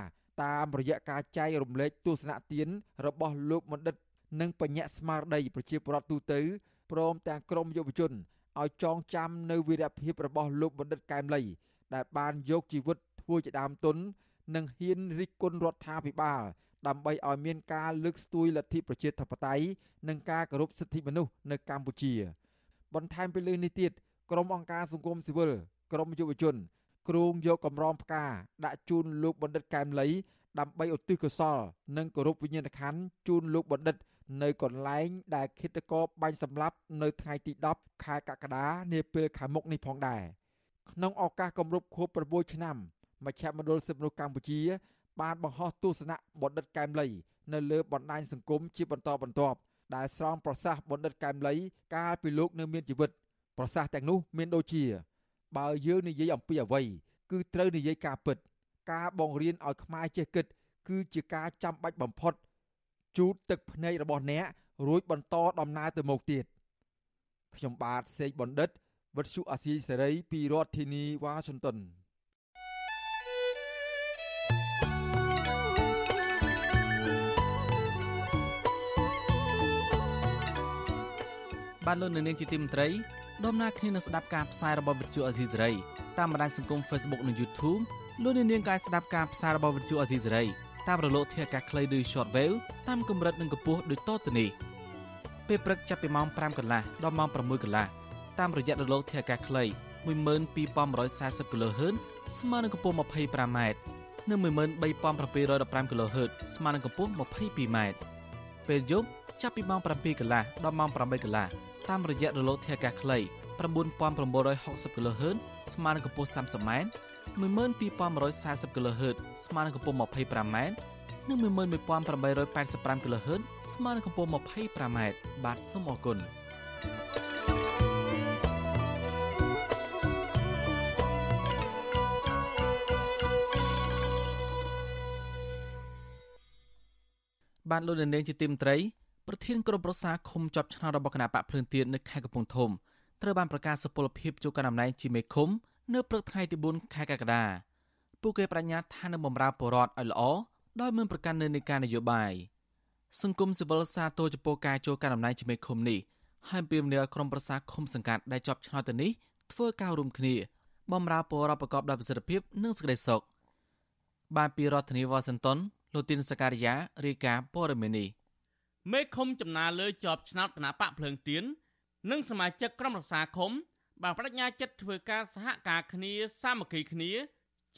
តាមរយៈការចែករំលែកទស្សនៈទានរបស់លោកបណ្ឌិត និងបញ្ញាស្មារតីប្រជាពលរដ្ឋទូទៅព្រមទាំងក្រមយុវជនឲ្យចងចាំនៅវីរភាពរបស់លោកបណ្ឌិតកែមលី ដែលបានយកជីវិតធ្វើជាដើមទុន និងហ៊ានរិះគន់រដ្ឋាភិបាល ដើម្បីឲ្យមានការលើកស្ទួយលទ្ធិប្រជាធិបតេយ្យនិងការគោរពសិទ្ធិមនុស្សនៅកម្ពុជា បន្ថែមពីលើនេះទៀតក្រុមអង្គការសង្គមស៊ីវិល ក្រុមយុវជនគ្រងយកកំរងផ្កាដាក់ជូនលោកបណ្ឌិតកែមលីដើម្បីឧទ្ទិសកុសល និងគោរពវិញ្ញាណក្ខន្ធជូនលោកបណ្ឌិត នៅកន្លែងដែលឃាតករបាញ់សម្លាប់នៅថ្ងៃទី10ខែកក្កដានាពេលខាងមុខនេះផងដែរក្នុងឱកាសគម្រប់ខួប9ឆ្នាំមជ្ឈមណ្ឌលសិទ្ធិមនុស្សកម្ពុជា បានបង្ហោះទស្សនៈបណ្ឌិតកែមលី នៅលើបណ្ដាញសង្គមជាបន្តបន្ទាប់ដែលស្រង់ប្រសាសន៍បណ្ឌិតកែមលី កាលពីលោកនៅមានជីវិត ប្រសាសន៍ទាំងនោះមានដូចជា បើយើងនិយាយអំពីអ្វីគឺត្រូវនិយាយការពិត ការបង្រៀនឲ្យខ្មែរចេះគិត គឺជាការចាំបាច់បំផុតជូតទឹកភ្នែករបស់អ្នករួចបន្តដំណើរទៅមុខទៀតខ្ញុំបាទសេកបណ្ឌិតវិទ្យុអាស៊ីសេរីពីរដ្ឋធានីវ៉ាស៊ីនតោន បានលោកនៅនាងជាទីមន្ត្រីដំណើរគ្នានឹងស្ដាប់ការផ្សាយរបស់វិទ្យុអាស៊ីសេរីតាមបណ្ដាញសង្គម Facebook និង YouTube លោកនាងក៏អាចស្ដាប់ការផ្សាយរបស់វិទ្យុអាស៊ីសេរីតាមរលកធាតុអាកាសខ្លីឬ Shortwave តាមកម្រិតនិងកម្ពស់ដូចតទៅនេះពេលព្រឹកចាប់ពីម៉ោង5កន្លះដល់ម៉ោង6កន្លះតាមរយៈរលកធាតុអាកាសខ្លី12140 kHz ស្មើនឹងកម្ពស់ 25m និង13715 kHz ស្មើនឹងកម្ពស់ 22m ពេលយប់ចាប់ពីម៉ោង7កន្លះដល់ម៉ោង8កន្លះ តាមរយៈរលកធាតុអាកាសខ្លី9960 kHz ស្មើនឹងកម្ពស់ 30m 12140 kHz ស្មើនឹងកម្ពស់ 25m និង11885 kHz ស្មើនឹងកម្ពស់ 25m បាទសូមអរគុណបានលោកនាងជាទីមត្រី ប្រធានក្រុមប្រឹក្សាឃុំជាប់ឆ្នោតរបស់គណៈបកភ្លើនទៀននៅខេត្តកំពង់ធំត្រូវបានប្រកាសសុពលភាពចូលកាន់តំណែងជាមេឃុំនៅព្រឹកថ្ងៃទី4ខែកក្កដាពួកគេបញ្ញាថានឹងបម្រើពលរដ្ឋឲ្យល្អដោយមិនប្រកាន់នៅនៃការនយោបាយសង្គមស៊ីវិលសាទរចំពោះការចូលកាន់តំណែងជាមេឃុំនេះហើយពីមនាក្រុមប្រឹក្សាឃុំសង្កាត់ដែលជាប់ឆ្នោតទៅនេះធ្វើការរួមគ្នាបម្រើពលរដ្ឋប្រកបដោយប្រសិទ្ធភាពនិងសេចក្តីសុខបានពីរដ្ឋធានីវ៉ាស៊ីនតោនលោកទីនសការីយ៉ារាយការណ៍ព័ត៌មាននេះ មេឃុំចំណាលើជាប់ឆ្នោតគណៈបកភ្លើងទៀននិងសមាជិកក្រុមរក្សាឃុំបានបដិញ្ញាចិត្តធ្វើការសហការគ្នាសាមគ្គីគ្នា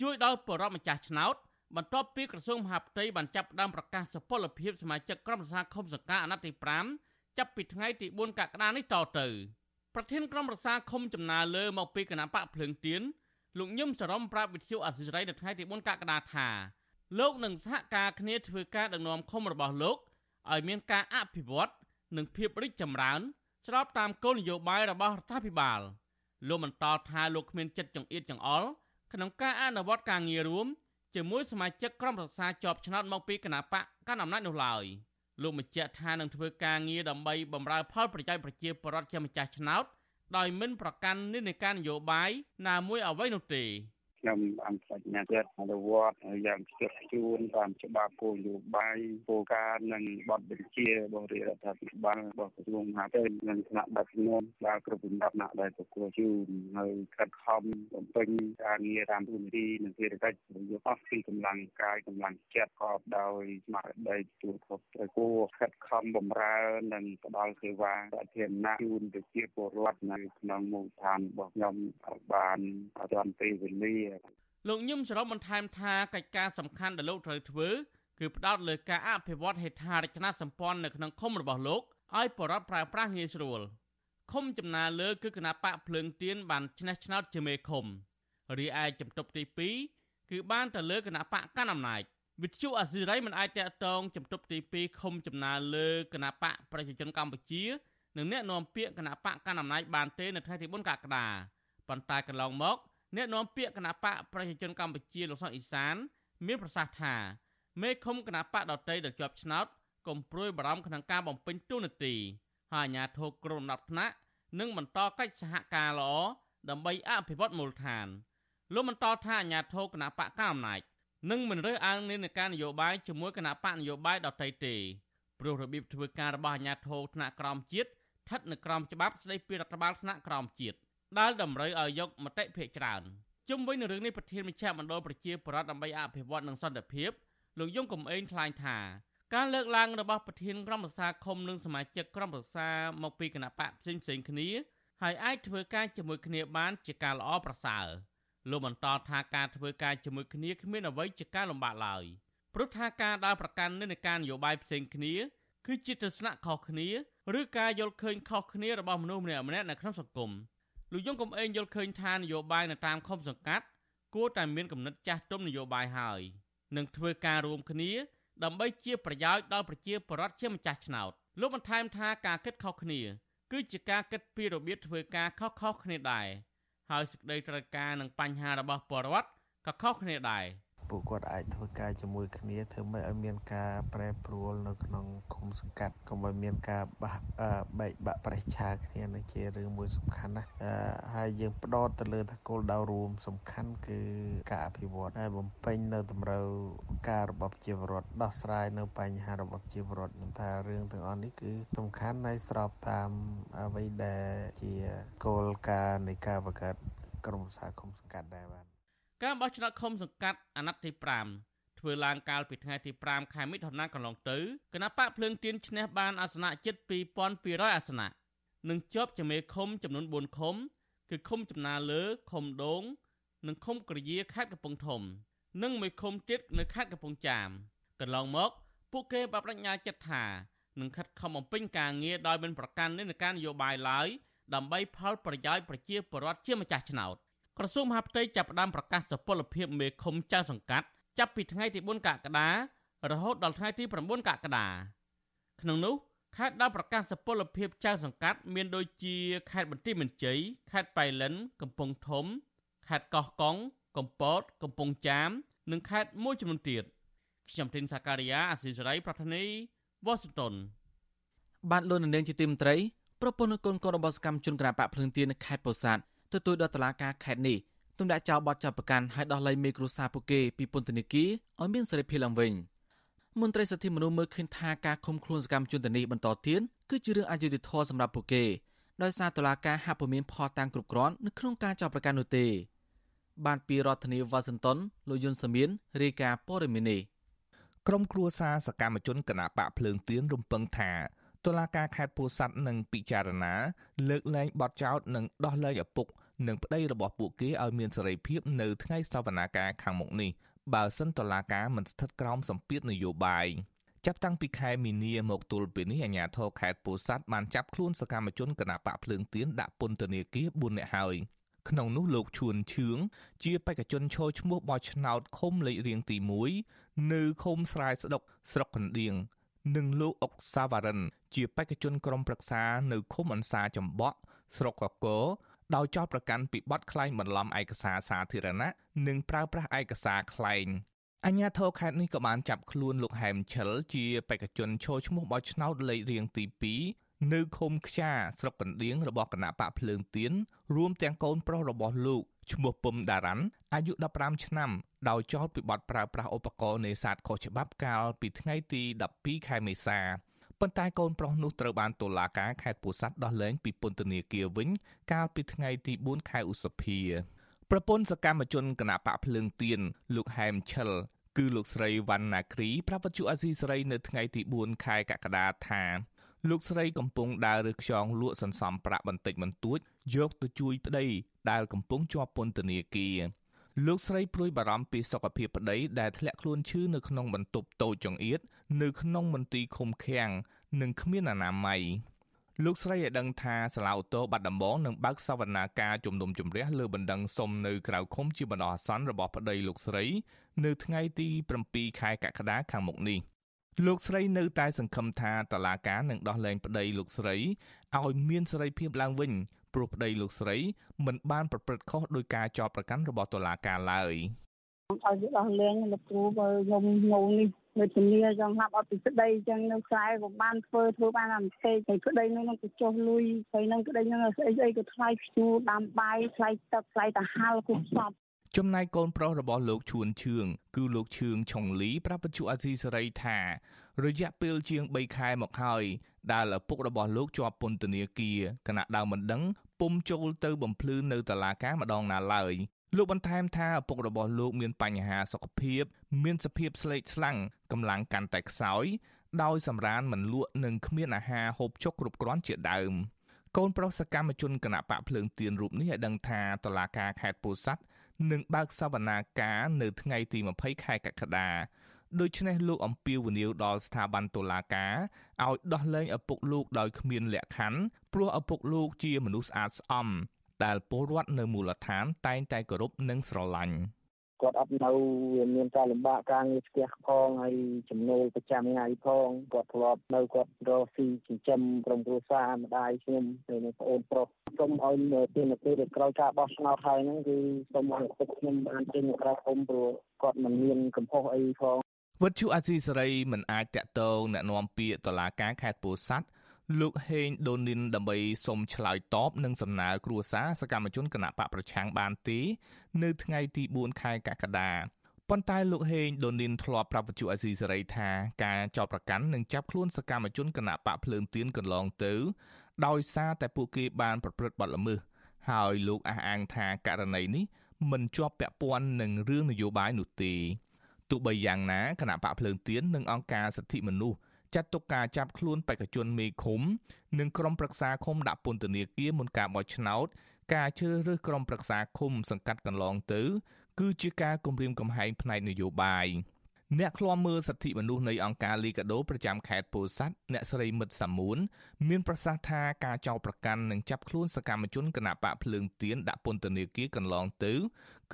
ជួយដល់បរិបទម្ចាស់ឆ្នោតបន្ទាប់ពីក្រសួងមហាផ្ទៃបានចាប់ផ្ដើមប្រកាសសុពលភាពសមាជិកក្រុមប្រឹក្សាឃុំសង្កាអាណត្តិទី5ចាប់ពីថ្ងៃទី4កក្កដានេះតទៅប្រធានក្រុមប្រឹក្សាឃុំចំណាលើមកពីគណៈបកភ្លើងទៀនលោកញឹមសរមប្រាប់វិទ្យុអសិរ័យនៅថ្ងៃទី4កក្កដាថាលោកនឹងសហការគ្នាធ្វើការដឹកនាំឃុំរបស់លោក ឲ្យមានការអភិវឌ្ឍនិងភាពរីកចម្រើន ស្របតាមគោលនយោបាយរបស់រដ្ឋាភិបាលលោកបន្តថាលោកគ្មានចិត្តចង្អៀតចង្អល់ក្នុងការអនុវត្តការងាររួមជាមួយសមាជិកក្រុមប្រឹក្សាជាប់ឆ្នោតមកពីគណៈបកកណ្ដាលអំណាចនោះឡើយលោកបញ្ជាក់ថានឹងធ្វើការងារដើម្បីបម្រើផលប្រយោជន៍ប្រជាពលរដ្ឋជាម្ចាស់ឆ្នោតដោយមិនប្រកាន់និន្នាការនយោបាយណាមួយអ្វីនោះទេ ខ្ញុំអង្គបញ្ញាចិត្តអនុវត្តយ៉ាងខ្ជាប់ខ្ជួនតាមច្បាប់គោលនយោបាយគោលការណ៍និងបទបញ្ជារបស់រាជរដ្ឋាភិបាលរបស់ក្រសួងមហាផ្ទៃនិងថ្នាក់ដឹកនាំដល់គ្រប់លំដាប់ណាដែលប្រគល់ជូនហើយខិតខំបំពេញការងារតាមទូនាទីនិងភារកិច្ចយកអស់ពីកម្លាំងកាយកម្លាំងចិត្តកបដោយស្មារតីទទួលខុសត្រូវគួរខិតខំបំរើនិងផ្ដល់សេវាសាធារណៈជូនប្រជាពលរដ្ឋនៅក្នុងមូលដ្ឋានរបស់ខ្ញុំបានអត់ទាន់ពេលវេលាលោកញឹមសរុបបន្ថែមថាកិច្ចការសំខាន់ដែលលោកត្រូវធ្វើគឺផ្ដោតលើការអភិវឌ្ឍហេដ្ឋារចនាសម្ព័ន្ធនៅក្នុងឃុំរបស់លោកឲ្យបរិបទប្រើប្រាស់ងាយស្រួលឃុំចំណាលើគឺគណៈបកភ្លើងទៀនបានឆ្នះឆ្នោតជាមេឃុំរីឯជំទប់ទី2គឺបានទៅលើគណៈបកកណ្ដាលអំណាចវិទ្យុអាស៊ីរ៉ៃមិនអាចតកតងជំទប់ទី2ខុំចំណាលើគណៈបកប្រជាជនកម្ពុជានិងអ្នកនាំពាក្យគណៈបកកណ្ដាលអំណាចបានទេនៅថ្ងៃទី4កក្កដាប៉ុន្តែកន្លងមក អ្នកនាំពាក្យគណៈបកប្រជាជនកម្ពុជាលោកសុកអ៊ីសាន មានប្រសាសន៍ថាមេឃុំគណៈបកដតីដែលជាប់ឆ្នោតកុំព្រួយបារម្ភក្នុងការបំពេញទូនាទីហើយអាជ្ញាធរក្រុមដំណាប់ថ្នាក់នឹងបន្តកិច្ចសហការល្អដើម្បីអភិវឌ្ឍមូលដ្ឋានលោកបន្តថាអាជ្ញាធរគណៈបកកណ្ដាលអំណាចនឹងមិនរើសអើងនានាការនយោបាយជាមួយគណៈបកនយោបាយដទៃទេព្រោះរបៀបធ្វើការរបស់អាជ្ញាធរថ្នាក់ក្រោមជាតិស្ថិតនៅក្រោមច្បាប់ស្តីពីរដ្ឋបាលថ្នាក់ក្រោមជាតិ ដែលតម្រូវឲ្យយកមតិភាគច្រើនជុំវិញនឹងរឿងនេះប្រធានមជ្ឈមណ្ឌលប្រជាប្រដ្ឋដើម្បីអភិវឌ្ឍនិងសន្តិភាពលោកយងកំឯងថ្លែងថាការលើកឡើងរបស់ប្រធានក្រុមប្រឹក្សាឃុំនិងសមាជិកក្រុមប្រឹក្សាមកពីគណៈបកផ្សេងផ្សេងគ្នាហើយអាចធ្វើការជាមួយគ្នាបានជាការល្អប្រសើរលោកបន្តថាការធ្វើការជាមួយគ្នាគ្មានអ្វីជាការលំបាកឡើយព្រោះថាការដើរប្រកាន់និន្នាការនយោបាយផ្សេងគ្នាគឺជាទស្សនៈខុសគ្នាឬការយល់ឃើញខុសគ្នារបស់មនុស្សម្នាក់ម្នាក់នៅក្នុងសង្គម លោកយងកំឯងយល់ឃើញថានយោបាយនៅតាមខុំសង្កាត់គួរតែមានគំនិតចាស់ទុំនយោបាយហើយនឹងធ្វើការរួមគ្នាដើម្បីជាប្រយោជន៍ដល់ប្រជាពលរដ្ឋជាម្ចាស់ឆ្នោតលោកបន្ថែមថាការគិតខុសគ្នា គឺជាការគិតពីរបៀបធ្វើការខុសៗគ្នាដែរហើយសេចក្តីត្រូវការនិងបញ្ហារបស់ពលរដ្ឋក៏ខុសគ្នាដែរ។ ពួកគាត់អាចធ្វើការជាមួយគ្នាធ្វើម៉េចឲ្យមានការប្រែប្រួលនៅក្នុងឃុំសង្កាត់កុំឲ្យមានការបះបែកបាក់ប្រេះឆាគ្នានឹងជារឿងមួយសំខាន់ណាស់ហើយយើងផ្ដោតទៅលើថាគោលដៅរួមសំខាន់គឺការអភិវឌ្ឍហើយបំពេញនៅតម្រូវការរបស់ប្រជាពលរដ្ឋដោះស្រាយនៅបញ្ហារបស់ប្រជាពលរដ្ឋខ្ញុំថារឿងទាំងអស់នេះគឺសំខាន់ហើយស្របតាមអ្វីដែលជាគោលការណ៍នៃការបង្កើតក្រុមប្រឹក្សាឃុំសង្កាត់ដែរបាទ ការបោះឆ្នោតឃុំសង្កាត់អាណត្តិទី5ធ្វើឡើងកាលពីថ្ងៃទី5ខែមិថុនាកន្លងទៅគណៈបកភ្លើងទៀនឈ្នះបានអាសនៈជិត2200អាសនៈនិងជាប់ជាមេឃុំចំនួន4ឃុំ គឺឃុំចំណាលើឃុំដងនិងឃុំក្រយាខេត្តកំពង់ធំ និងមួយឃុំទៀតនៅខេត្តកំពង់ចាមកន្លងមកពួកគេបានបញ្ញាចិត្តថានឹងខិតខំបំពេញការងារដោយមិនប្រកាន់និន្នាការនយោបាយឡើយដើម្បីផលប្រយោជន៍ប្រជាពលរដ្ឋជាម្ចាស់ឆ្នោត ក្រសួងមហាផ្ទៃចាប់ផ្ដើមប្រកាសសុពលភាពមេឃុំចៅសង្កាត់ចាប់ពីថ្ងៃទី4កក្កដារហូតដល់ថ្ងៃទី9កក្កដាក្នុងនោះខេត្តដែលប្រកាសសុពលភាពចៅសង្កាត់មានដូចជាខេត្តបន្ទាយមានជ័យខេត្តបៃលិន កំពង់ធំខេត្តកោះកុងកំពត កំពង់ចាម និងខេត្តមួយចំនួនទៀតខ្ញុំទីនសាការីយ៉ាអស៊ីសេរីប្រធានីវ៉ាស៊ីនតោនបានលោកនាងជាទីមត្រីប្រពន្ធកូនកូនរបស់សកម្មជនក្រាបៈភ្លើងទៀននៅខេត្តពោធិ៍សាត់ ទទូចដល់តុលាការខេត្តនេះទម្លាក់ចោលបទចាប់ប្រកាន់ឲ្យដោះលែងមេគ្រួសារពួកគេពីពន្ធនាគារឲ្យមានសេរីភាពឡើងវិញមន្ត្រីសិទ្ធិមនុស្សមើលឃើញថាការឃុំខ្លួនសកម្មជនទៅនេះបន្តទៀតគឺជារឿងអយុត្តិធម៌សម្រាប់ពួកគេដោយសារតុលាការហាក់ពុំមានផតាំងគ្រប់គ្រាន់នៅក្នុងការចាប់ប្រកាន់នោះទេបានពីរដ្ឋធានីវ៉ាស៊ីនតោនលោកយុនសាមៀនរាយការណ៍ព័ត៌មាននេះក្រុមគ្រួសារសកម្មជនគណៈបកភ្លើងទៀនរំពឹងថាតុលាការខេត្តពោធិ៍សាត់នឹងពិចារណាលើកលែងបទចោទនិងដោះលែងឪពុក និងប្តីរបស់ពួកគេឲ្យមានសេរីភាពនៅថ្ងៃសវនាការខាងមុខនេះបើសិនតឡាការមិនស្ថិតក្រោមសម្ពាធនយោបាយចាប់តាំងពីខែមីនាមកទល់ពេលនេះអាជ្ញាធរខេត្តពោធិ៍សាត់បានចាប់ខ្លួនសកម្មជនគណបកភ្លើងទៀនដាក់ពន្ធនាគារ4នាក់ហើយក្នុងនោះលោកឈួនឈឿងជាបេក្ខជនឈរឈ្មោះបោះឆ្នោតឃុំលេខរៀងទី1នៅឃុំស្រែស្ដុកស្រុកកណ្ដៀងនិងលោកអុកសាវរិន ជាបេក្ខជនក្រុមប្រឹក្សានៅឃុំអន្សាចំបក់ស្រុកកក ដោយចោទប្រកាន់ពីបទក្លែងបន្លំឯកសារសាធារណៈនិងប្រើប្រាស់ឯកសារក្លែងអញ្ញាធរខេត្តនេះក៏បានចាប់ខ្លួនលោកហែមឆិលជាបេក្ខជនឈរឈ្មោះបោះឆ្នោតលេខរៀងទី2នៅឃុំខ្យាស្រុកកណ្ដៀងរបស់គណៈបកភ្លើងទៀនរួមទាំងកូនប្រុសរបស់លោកឈ្មោះពឹមដារ៉ាន់អាយុ15ឆ្នាំដោយចោទពីបទប្រើប្រាស់ឧបករណ៍នេសាទខុសច្បាប់កាលពីថ្ងៃទី12ខែមេសា ប៉ុន្តែកូនប្រុសនោះត្រូវបានតុលាការខេត្តពោធិ៍សាត់ដោះលែងពីពន្ធនាគារវិញ កាលពីថ្ងៃទី4ខែឧសភាប្រពន្ធសកម្មជនគណបកភ្លើងទៀនលោកហែមឆិលគឺលោកស្រីវណ្ណាគ្រីប្រាប់វិទ្យុអាស៊ីសេរីនៅថ្ងៃទី4ខែកក្កដាថាលោកស្រីកំពុងដើររើខ្យងលក់សន្សំប្រាក់បន្តិចបន្តួចយកទៅជួយប្តីដែលកំពុងជាប់ពន្ធនាគារលោកស្រីព្រួយបារម្ភពីសុខភាពប្តីដែលធ្លាក់ខ្លួនឈឺនៅក្នុងបន្ទប់តូចចង្អៀត នៅក្នុងមន្ទីរឃុំឃាំងនិងគ្មានអនាម័យលោកស្រីឲ្យដឹងថាសាលាអូតូបាត់ដំបងនឹងបើកសវនាការជំនុំជម្រះលើបណ្ដឹងសុំនៅក្រៅឃុំជាបណ្ដោះអាសន្នរបស់ប្តីលោកស្រី នៅថ្ងៃទី7ខែកក្កដាខាងមុខនេះលោកស្រីនៅតែសង្ឃឹមថាតឡាការនឹងដោះលែងប្តីលោកស្រីឲ្យមានសេរីភាពឡើងវិញព្រោះប្តីលោកស្រីមិនបានប្រព្រឹត្តខុសដោយការចោទប្រកាន់របស់តុលាការឡើយឲ្យវាដោះលែងលោកគ្រូបើខ្ញុំងងនេះ នៅជំនាចង់ហាប់អត់ពីប្តីអញ្ចឹងនៅខ្សែក៏បានធ្វើធ្វើបានតែផ្សេងហើយប្តីនឹងនឹងទៅចុះលុយហើយនឹងប្តីនឹងស្អីស្អីក៏ថ្លៃភ្ជួរដាំបាយថ្លៃទឹកថ្លៃតាហាល់គ្រប់សពចំណែកកូនប្រុសរបស់លោកឈួនឈឿងគឺលោកឈឿងឆុងលីប្រាប់បញ្ជាអាស៊ីសេរីថា រយៈពេលជាង3ខែមកហើយដែលឪពុករបស់លោកជាប់ពន្ធនាគារគណៈដើមមិនដឹងពុំចូលទៅបំភ្លឺនៅតុលាការម្ដងណាឡើយ លោកបន្ថែមថាឪពុករបស់លោកមានបញ្ហាសុខភាព មានសភាពស្លេកស្លាំងកម្លាំងកាន់តែខ្សោយដោយសម្រានមិនលក់និងគ្មានអាហារហូបចុកគ្រប់គ្រាន់ជាដើមកូនប្រុសសកម្មជនគណៈបកភ្លើងទៀនរូបនេះឲ្យដឹងថាតឡាការខេត្តពោធិ៍សាត់នឹងបើកសវនាការនៅថ្ងៃទី20ខែកក្កដាដូច្នេះលោកអំពីវនីវដល់ស្ថាប័នតុលាការឲ្យដោះលែងឪពុកលោកដោយគ្មានលក្ខខណ្ឌព្រោះឪពុកលោកជាមនុស្សស្អាតស្អំ ដែលពលរដ្ឋនៅមូលដ្ឋានតែងតែគោរពនិងស្រឡាញ់គាត់អត់នៅមានការលំបាកការងារស្ទះផងហើយចំណូលប្រចាំថ្ងៃផងគាត់ធ្លាប់នៅគាត់រកស៊ីចិញ្ចឹមក្រុមគ្រួសារម្ដាយខ្ញុំហើយនឹងប្អូនប្រុសសូមឲ្យទានពេលក្រោយការបោះឆ្នោតហើយហ្នឹងគឺសូមឲ្យគុកខ្ញុំបានចេញក្រៅគុំព្រោះគាត់មិនមានកំហុសអីផងវត្តជូអាស៊ីសេរីមិនអាចតាក់ទងណែនាំពាក្យតឡាការខេត្តពោធិ៍សាត់ លោកហេងដូនីនដើម្បីសុំឆ្លើយតបនឹងសំណើគ្រួសារសកម្មជនគណៈបកប្រឆាំងបានទេនៅថ្ងៃទី4ខែកក្កដាប៉ុន្តែលោកហេងដូនីនធ្លាប់ប្រាប់វិទ្យុអេស៊ីសេរីថាការចោទប្រកាន់និងចាប់ខ្លួនសកម្មជនគណៈបកភ្លើងទៀនកន្លងទៅ ដោយសារតែពួកគេបានប្រព្រឹត្តបទល្មើសហើយលោកអះអាងថាករណីនេះមិនជាប់ពាក់ព័ន្ធនឹងរឿងនយោបាយនោះទេទោះបីយ៉ាងណាគណៈបកភ្លើងទៀននិងអង្គការសិទ្ធិមនុស្ស ចាត់ទុកការចាប់ខ្លួនបេក្ខជនមេឃុំ និងក្រុមប្រឹក្សាឃុំដាក់ពន្ធនាគារមុនការបោះឆ្នោត ការជ្រើសរើសក្រុមប្រឹក្សាឃុំសង្កាត់កន្លងទៅ គឺជាការគំរាមកំហែងផ្នែកនយោបាយអ្នកឃ្លាំមើលសិទ្ធិមនុស្សនៃអង្គការលីកាដូប្រចាំខេត្តពោធិ៍សាត់អ្នកស្រីមិត្តសាមួនមានប្រសាសន៍ថាការចោទប្រកាន់និងចាប់ខ្លួនសកម្មជនគណបកភ្លើងទៀនដាក់ពន្ធនាគារកន្លងទៅ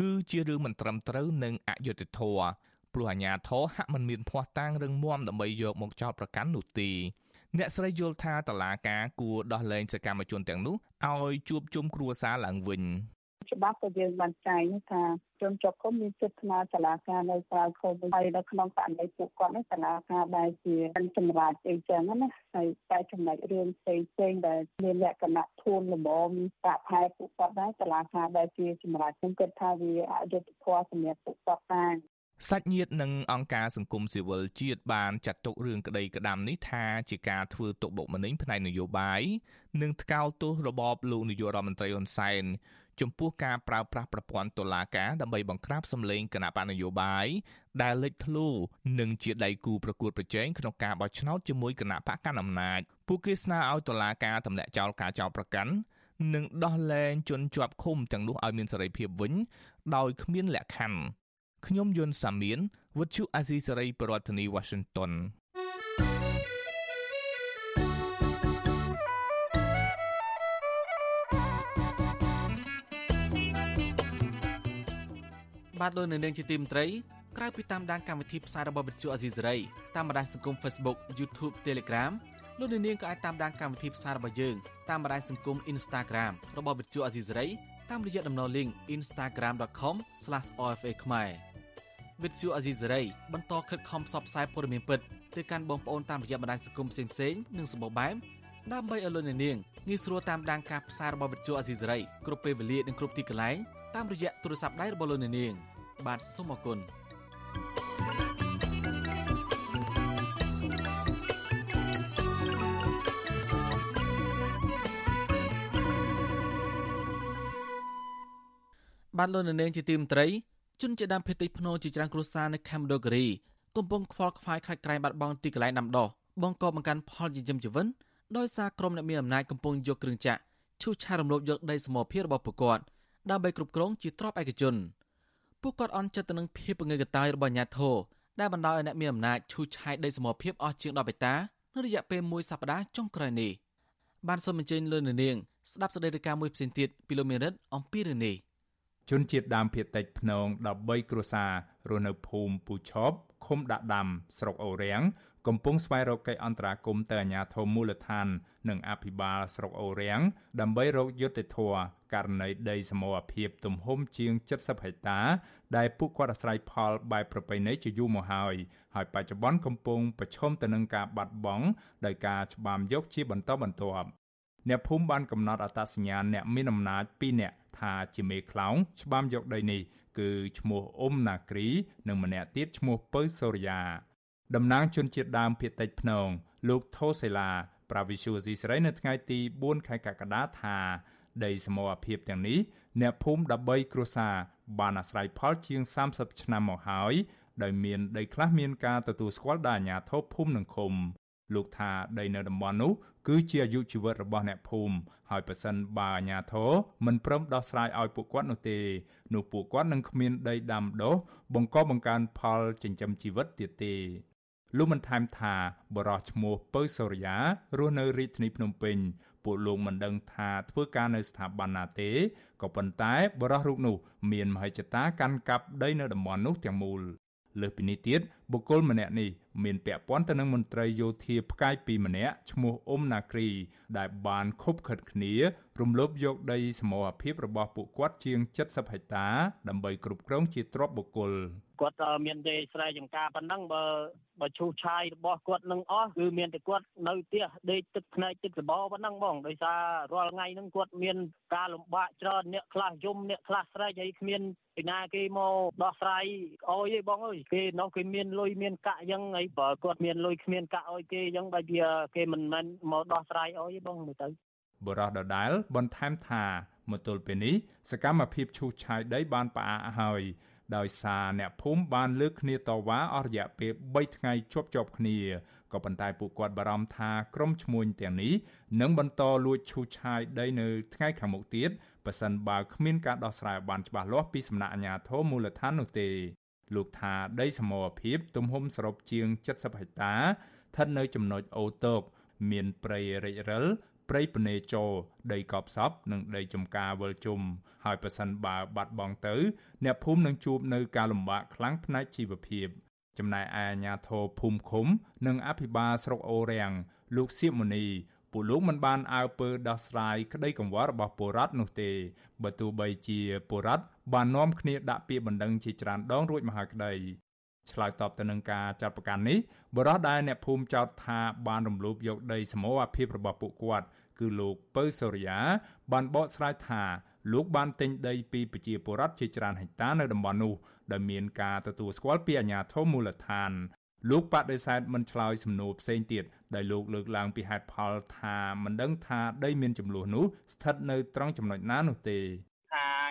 គឺជារឿងមិនត្រឹមត្រូវនិងអយុត្តិធម៌ ព្រោះអាញាធរហាក់មិនមានភ័ស្តុតាងរឹងមាំដើម្បីយកមកចោទប្រកាន់នោះទេអ្នកស្រីយល់ថាតឡាការគួរដោះលែងសកម្មជនទាំងនោះឲ្យជួបជុំគ្រួសារឡើងវិញច្បាប់ក៏យើងបានចែងថាជនជាប់ឃុំមានសិទ្ធិស្នើតុលាការនៅក្រៅឃុំហើយនៅក្នុងករណីពួកគាត់នេះតុលាការបែរជាសម្រាប់អីចឹងណាហើយតែចំណុចរឿងផ្សេងផ្សេងដែលមានលក្ខណៈធូនល្មមប្រាក់ខែពួកគាត់ដែរតុលាការបែរជាសម្រាប់ខ្ញុំគិតថាវាអយុត្តិធម៌សម្រាប់ពួកគាត់ដែរ សាច់ញាតិនិងអង្គការសង្គមស៊ីវិលជាតិបានចាត់ទុករឿងក្តីក្តាំនេះថាជាការធ្វើទុកបុកម្នេញផ្នែកនយោបាយនិងថ្កោលទោសរបបលោកនាយករដ្ឋមន្ត្រីហ៊ុនសែនចំពោះការប្រើប្រាស់ប្រព័ន្ធតុលាការដើម្បីបង្ក្រាបសម្លេងគណៈបកនយោបាយដែលលេចធ្លោនិងជាដៃគូប្រកួតប្រជែងក្នុងការបោះឆ្នោតជាមួយគណៈបកកណ្ដាលអំណាចពួកគេស្នើឲ្យតុលាការទម្លាក់ចោលការចោទប្រកាន់និងដោះលែងជនជាប់ឃុំទាំងនោះឲ្យមានសេរីភាពវិញដោយគ្មានលក្ខខណ្ឌ ខ្ញុំយុនសាមៀនវិទ្យុអាស៊ីសេរីប្រធានាធិបតី Washington បាទដោយនៅនាងជាទីមត្រីក្រៅពីតាមដានកម្មវិធីផ្សាយរបស់វិទ្យុអាស៊ីសេរីតាមបណ្ដាញសង្គម Facebook YouTube Telegram លោកនាងក៏អាចតាមដានកម្មវិធីផ្សាយរបស់យើងតាមបណ្ដាញសង្គម Instagram របស់វិទ្យុអាស៊ីសេរីតាមរយៈតំណ link instagram.com/ofa ខ្មែរ វិទ្យុអាស៊ីសេរីបន្តខិតខំផ្សព្វផ្សាយព័ត៌មានពិតទៅកាន់បងប្អូនតាមរយៈបណ្ដាញសង្គមផ្សេងៗនិងសម្បូរបែបដើម្បីឲ្យលោកនាងងាយស្រួលតាមដានការផ្សាយរបស់វិទ្យុអាស៊ីសេរីគ្រប់ពេលវេលានិងគ្រប់ទីកន្លែងតាមរយៈទូរស័ព្ទដៃរបស់លោកនាង បាទសូមអរគុណបាទលោកនាងជាទីមត្រី ជនជាដើមភេតិភ្នោជាច្រើនគ្រួសារនៅខេមរដូគិរីកំពុងខ្វល់ខ្វាយខ្លាចក្រែងបាត់បង់ទីកន្លែងដាំដុះបង្កបង្កើនផលចិញ្ចឹមជីវិតដោយសារក្រុមអ្នកមានអំណាចកំពុងយកគ្រឿងចាក់ឈូសឆាយរំលោភយកដីសមរភាពរបស់ពួកគាត់ដើម្បីគ្រប់គ្រងជាទ្រព្យឯកជនពួកគាត់អន់ចិត្តទៅនឹងភាពងើយកតាយរបស់អាញាធរដែលបណ្ដោយឲ្យអ្នកមានអំណាចឈូសឆាយដីសមរភាពអស់ជាង10ហិកតានៅរយៈពេលមួយសប្តាហ៍ចុងក្រោយនេះបានសូមអញ្ជើញលោកនាងស្ដាប់សេចក្តីរាយការណ៍មួយផ្សេងទៀតពីលោកមេរិតអំពីរឿងនេះ ជនជាតិដើមភាគតិចភ្នង13គ្រួសាររស់នៅភូមិពូឆប់ឃុំដាក់ដាំស្រុកអូរាំងកំពុងស្វែងរកកិច្ចអន្តរាគមន៍ទៅអាជ្ញាធរមូលដ្ឋាន និងអភិបាលស្រុកអូរាំងដើម្បីរកយុត្តិធម៌ករណីដីសមរភាពទំហំជាង70ហិកតា ដែលពួកគាត់អាស្រ័យផលបែបប្រពៃណីជាយូរមកហើយហើយបច្ចុប្បន្នកំពុងប្រឈមទៅនឹងការបាត់បង់ដោយការច្បាមយកជាបន្តបន្ទាប់អ្នកភូមិបានកំណត់អត្តសញ្ញាណអ្នកមានអំណាច2នាក់ ថាជាមេខ្លោងច្បាមយកដីនេះគឺឈ្មោះអ៊ុំណាគ្រី និងម្នាក់ទៀតឈ្មោះពៅសូរិយាតំណាងជនជាតិដើមភាគតិចភ្នង លោកថូសេឡាប្រាវិសុយស៊ីស្រីនៅថ្ងៃទី4ខែកក្កដាថាដីសមរភាពទាំងនេះអ្នកភូមិ13គ្រួសារបានអាស្រ័យផលជាង30ឆ្នាំមកហើយដោយមានដីខ្លះមានការទទួលស្គាល់ដោយអាជ្ញាធរភូមិនិងឃុំ លោកថាដីនៅតំបន់នោះគឺជាអាយុជីវិតរបស់អ្នកភូមិហើយប៉ះសិនបើអាជ្ញាធរមិនព្រមដោះស្រាយឲ្យពួកគាត់នោះទេនោះពួកគាត់នឹងគ្មានដីដាំដុះបង្កបង្កើនផលចិញ្ចឹមជីវិតទៀតទេលោកបានថែមថាបរិះឈ្មោះពៅសូរិយារស់នៅរាជធានីភ្នំពេញពួកលោកមិនដឹងថាធ្វើការនៅស្ថាប័នណាទេក៏ប៉ុន្តែបរិះរូបនោះ មានមហិច្ឆតាកាន់កាប់ដីនៅតំបន់នោះទាំងមូល លើសពីនេះទៀតបុគ្គលម្នាក់នេះមានពាក់ព័ន្ធទៅនឹងមន្ត្រីយោធាផ្កាយពីរម្នាក់ឈ្មោះអ៊ុំណាគ្រី ដែលបានខົບខិតគ្នា រំលោភយកដីសមរភាពរបស់ពួកគាត់ជាង70ហិកតា ដើម្បីគ្រប់គ្រងជាទ្រព្យបុគ្គល គាត់មានទេស្រែចម្ការប៉ុណ្ណឹងបើបើឈូសឆាយរបស់គាត់នឹងអស់គឺមានតែគាត់នៅផ្ទះដេកទឹកភ្នែកទឹកសបោប៉ុណ្ណឹងបងដោយសាររាល់ថ្ងៃហ្នឹងគាត់មានការលំបាកច្រើនអ្នកខ្លះយំអ្នកខ្លះស្រែកហើយគ្មានពីណាគេមកដោះស្រាយអោយទេបងអើយគេនោះគេមានលុយមានកាក់អញ្ចឹងហើយបើគាត់មានលុយគ្មានកាក់អោយគេអញ្ចឹងបើវាគេមិនមែនមកដោះស្រាយអោយទេបងមើលទៅបរោះដដែលបន្ថែមថាមកទល់ពេលនេះសកម្មភាពឈូសឆាយដីបានផ្អាកហើយ ដោយសារអ្នកភូមិបានលើកគ្នាតវ៉ាអស់រយៈពេល3ថ្ងៃជាប់ជាប់គ្នាក៏ប៉ុន្តែពួកគាត់បារម្ភថាក្រុមឈ្មួញទាំងនេះនឹងបន្តលួចឈូសឆាយដីនៅថ្ងៃខាងមុខទៀតប៉ះសិនបើគ្មានការដោះស្រាយបានច្បាស់លាស់ពីសំណាក់អាជ្ញាធរមូលដ្ឋាននោះទេ លោកថាដីសមរភាពទំហំសរុបជាង70ហិកតាស្ថិតនៅចំណុចអូតូកមានព្រៃរិចរិល ព្រៃពនេចោដីកប់សពនិងដីចំការវិលជុំហើយប្រសិនបើបាត់បង់ទៅ អ្នកភូមិនឹងជួបនៅការលំបាកខ្លាំងផ្នែកជីវភាពចំណែកឯអាជ្ញាធរភូមិឃុំ និងអភិបាលស្រុកអូរាំងលោកសៀមមុនីពលលោកមិនបានអើពើដោះស្រាយក្តីកង្វល់របស់ពលរដ្ឋនោះទេបើទោះបីជាពលរដ្ឋបាននាំគ្នាដាក់ពាក្យបណ្ដឹងជាច្រើនដងរួចមកហើយក្តីឆ្លើយតបទៅនឹងការចាត់ប្រកាន់នេះបរិះដែលអ្នកភូមិចោទថាបានរំលោភយកដីសមរភាពរបស់ពួកគាត់ គឺលោកពៅសូរិយាបានបកស្រាយថាលោកបានទិញដីពីប្រជាពលរដ្ឋជាច្រើនហិកតានៅតំបន់នោះដែលមានការទទួលស្គាល់ពីអាជ្ញាធរមូលដ្ឋានលោកបដិសេធមិនឆ្លើយសំណួរផ្សេងទៀតដែលលោកលើកឡើងពីហេតុផលថាមិនដឹងថាដីមានចំនួននោះស្ថិតនៅត្រង់ចំណុចណានោះទេ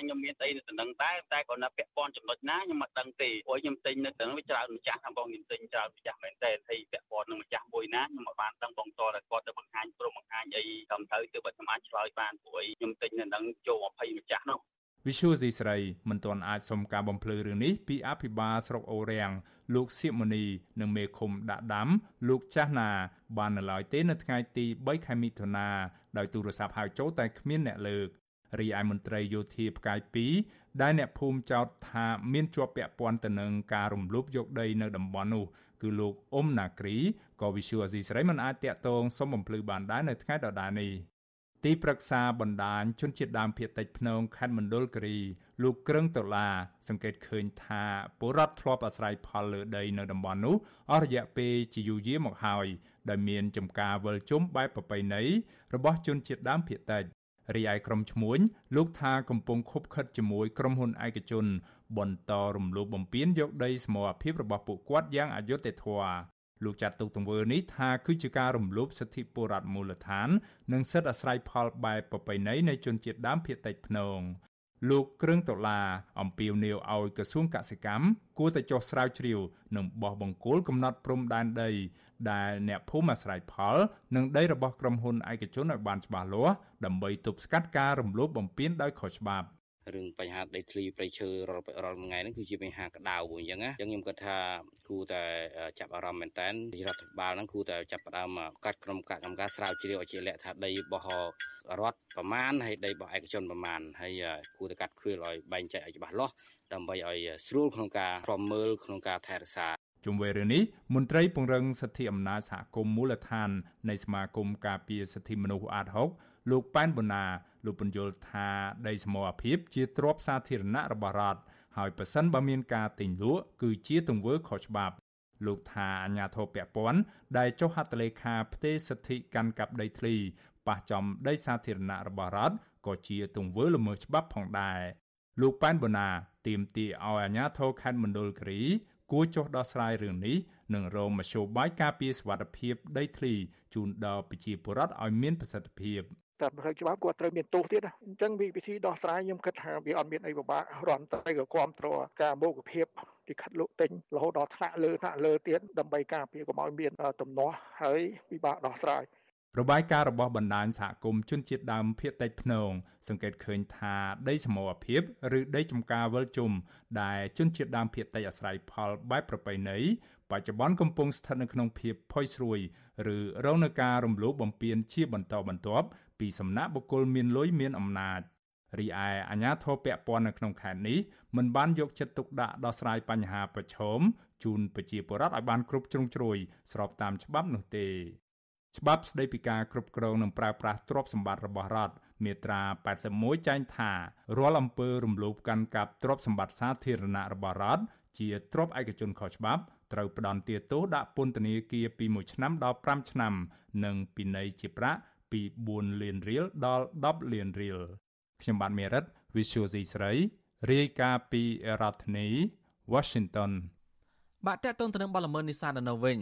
ខ្ញុំមានអីនៅតំណឹងដែរតែគាត់នៅពាក់ព័ន្ធចំណុចណាខ្ញុំមិនដឹងទេព្រោះខ្ញុំទិញនៅទាំងវាច្រើនម្ចាស់ខាងបងខ្ញុំទិញច្រើនម្ចាស់មែនតើហើយពាក់ព័ន្ធនឹងម្ចាស់មួយណាខ្ញុំមិនបានដឹងបងតតែគាត់ទៅបង្ហាញព្រមបង្ហាញអីតាមទៅទើបខ្ញុំអាចឆ្លើយបានព្រោះខ្ញុំទិញនៅនឹងចូល20ម្ចាស់នោះវិសុយស៊ីស្រីមិនទាន់អាចសុំការបំភ្លឺរឿងនេះពីអភិបាលស្រុកអូរាំងលោកសៀមមនីនិងមេឃុំដាក់ដាំលោកចាស់ណា បាននៅឡើយទេនៅថ្ងៃទី3ខែមិថុនាដោយទូរស័ព្ទហៅចូលតែគ្មានអ្នកលើក រីឯមន្ត្រីយោធាផ្កាយ2ដែលអ្នកភូមិចោទថាមានជាប់ពាក់ព័ន្ធទៅនឹងការរំលោភយកដីនៅតំបន់នោះគឺលោកអ៊ុំណាគ្រីក៏វិសុយអាស៊ីសេរីមិនអាចតាក់ទងសុំបំភ្លឺបានដែរនៅថ្ងៃដដែលនេះទីប្រឹក្សាបណ្ដាញជនជាតិដើមភាគតិចភ្នងខេត្តមណ្ឌលគិរីលោកក្រឹងដុល្លារសង្កេតឃើញថាពលរដ្ឋធ្លាប់អាស្រ័យផលលើដីនៅតំបន់នោះអស់រយៈពេលជាយូរយារមកហើយដែលមានចំការវិលជុំបែបប្រពៃណីរបស់ជនជាតិដើមភាគតិច រីឯក្រុមឈ្មួញលោកថាកំពុងខុបខិតជាមួយក្រុមហ៊ុនឯកជន បន្តរំលោភបំពានយកដីសមរភាពរបស់ពួកគាត់យ៉ាងអយុត្តិធម៌លោកចាត់ទុកទង្វើនេះថាគឺជាការរំលោភសិទ្ធិពលរដ្ឋមូលដ្ឋាន និងសិទ្ធិអាស្រ័យផលបែបប្រពៃណីនៃជនជាតិដើមភាគតិចភ្នងលោកគ្រឿងដុល្លារអំពាវនាវឲ្យក្រសួងកសិកម្មគួរតែចុះស្រាវជ្រាវនិងបោះបង្គោលកំណត់ព្រំដែនដី ដែលអ្នកភូមិអាស្រ័យផលនិងដីរបស់ក្រុមហ៊ុនឯកជនឲ្យបានច្បាស់លាស់ដើម្បីទប់ស្កាត់ការរំលោភបំពានដោយខុសច្បាប់រឿងបញ្ហាដីធ្លីព្រៃឈើរាល់រាល់ថ្ងៃហ្នឹងគឺជាបញ្ហាក្តៅអញ្ចឹងណាអញ្ចឹងខ្ញុំគិតថាគួរតែចាប់អារម្មណ៍មែនតើរដ្ឋបាលហ្នឹងគួរតែចាប់ផ្ដើមកាត់ក្រុមការកម្មការស្រាវជ្រាវឲ្យជាលក្ខថាដីរបស់រដ្ឋប្រមាណហើយដីរបស់ឯកជនប្រមាណហើយគួរតែកាត់ខ្វៀលឲ្យបែងចែកឲ្យច្បាស់លាស់ដើម្បីឲ្យស្រួលក្នុងការប្រមមើលក្នុងការថែរក្សា ជុំវិញរឿងនេះមន្ត្រីពង្រឹងសិទ្ធិអំណាចសហគមន៍មូលដ្ឋាននៃសមាគមការពារសិទ្ធិមនុស្សអាត6លោកប៉ែនបូណាលោកបញ្យល់ថាដីសមរភាពជាទ្រព្យសាធារណៈរបស់រដ្ឋហើយប៉ះសិនបើមានការទិញលក់គឺជាទង្វើខុសច្បាប់លោកថាអាញាធរពពាន់ដែលចុះហត្ថលេខាផ្ទេរសិទ្ធិកាន់កាប់ដីធ្លីប៉ះចំដីសាធារណៈរបស់រដ្ឋក៏ជាទង្វើល្មើសច្បាប់ផងដែរលោកប៉ែនបូណាទាមទារឲ្យអាជ្ញាធរខេត្តមណ្ឌលគិរី គួរចុះដោះស្រាយរឿងនេះនិងរមមធ្យោបាយការពារសុវត្ថិភាពដីធ្លីជូនដល់ប្រជាពលរដ្ឋឲ្យមានប្រសិទ្ធភាពតាមផ្លូវច្បាប់គាត់ត្រូវមានទោសទៀតអញ្ចឹងវិធីដោះស្រាយខ្ញុំគិតថាវាអត់មានអីពិបាករដ្ឋតែក៏គ្រប់គ្រងការមោគភាពទីខិតលក់ទិញរហូតដល់ថ្នាក់លើថ្នាក់លើទៀតដើម្បីការពារកុំឲ្យមានទំនាស់ហើយពិបាកដោះស្រាយ របាយការណ៍របស់បណ្ដាញសហគមន៍ជនជាតិដើមភាគតិចភ្នង សង្កេតឃើញថាដីសមរភាពឬដីចំការវិលជុំដែលជនជាតិដើមភាគតិចអាស្រ័យផលបែបប្រពៃណីបច្ចុប្បន្នកំពុងស្ថិតនៅក្នុងភាពផុយស្រួយឬរងនឹងការរំលោភបំពានជាបន្តបន្ទាប់ពីសំណាក់បុគ្គលមានលុយមានអំណាចរីឯអាជ្ញាធរពាក់ព័ន្ធនៅក្នុងខេត្តនេះមិនបានយកចិត្តទុកដាក់ដោះស្រាយបញ្ហាប្រឈមជូនប្រជាពលរដ្ឋឲ្យបានគ្រប់ជ្រុងជ្រោយស្របតាមច្បាប់នោះទេ ច្បាប់ស្តីពីការគ្រប់គ្រងនិងប្រើប្រាស់ទ្រព្យសម្បត្តិរបស់រដ្ឋមាត្រា81ចែងថារាល់អំពើរំលោភកាន់កាប់ទ្រព្យសម្បត្តិសាធារណៈរបស់រដ្ឋជាទ្រព្យឯកជនខុសច្បាប់ត្រូវផ្ដន្ទាទោសដាក់ពន្ធនាគារពី1ឆ្នាំដល់5ឆ្នាំ និងពិន័យជាប្រាក់ពី4លានរៀលដល់10លានរៀលខ្ញុំបាទមេរិត Visual C ស្រីរាយការណ៍ពីរដ្ឋធានី Washington បាក់តេតងទៅនឹងបលល្មើសនេសាទនៅវិញ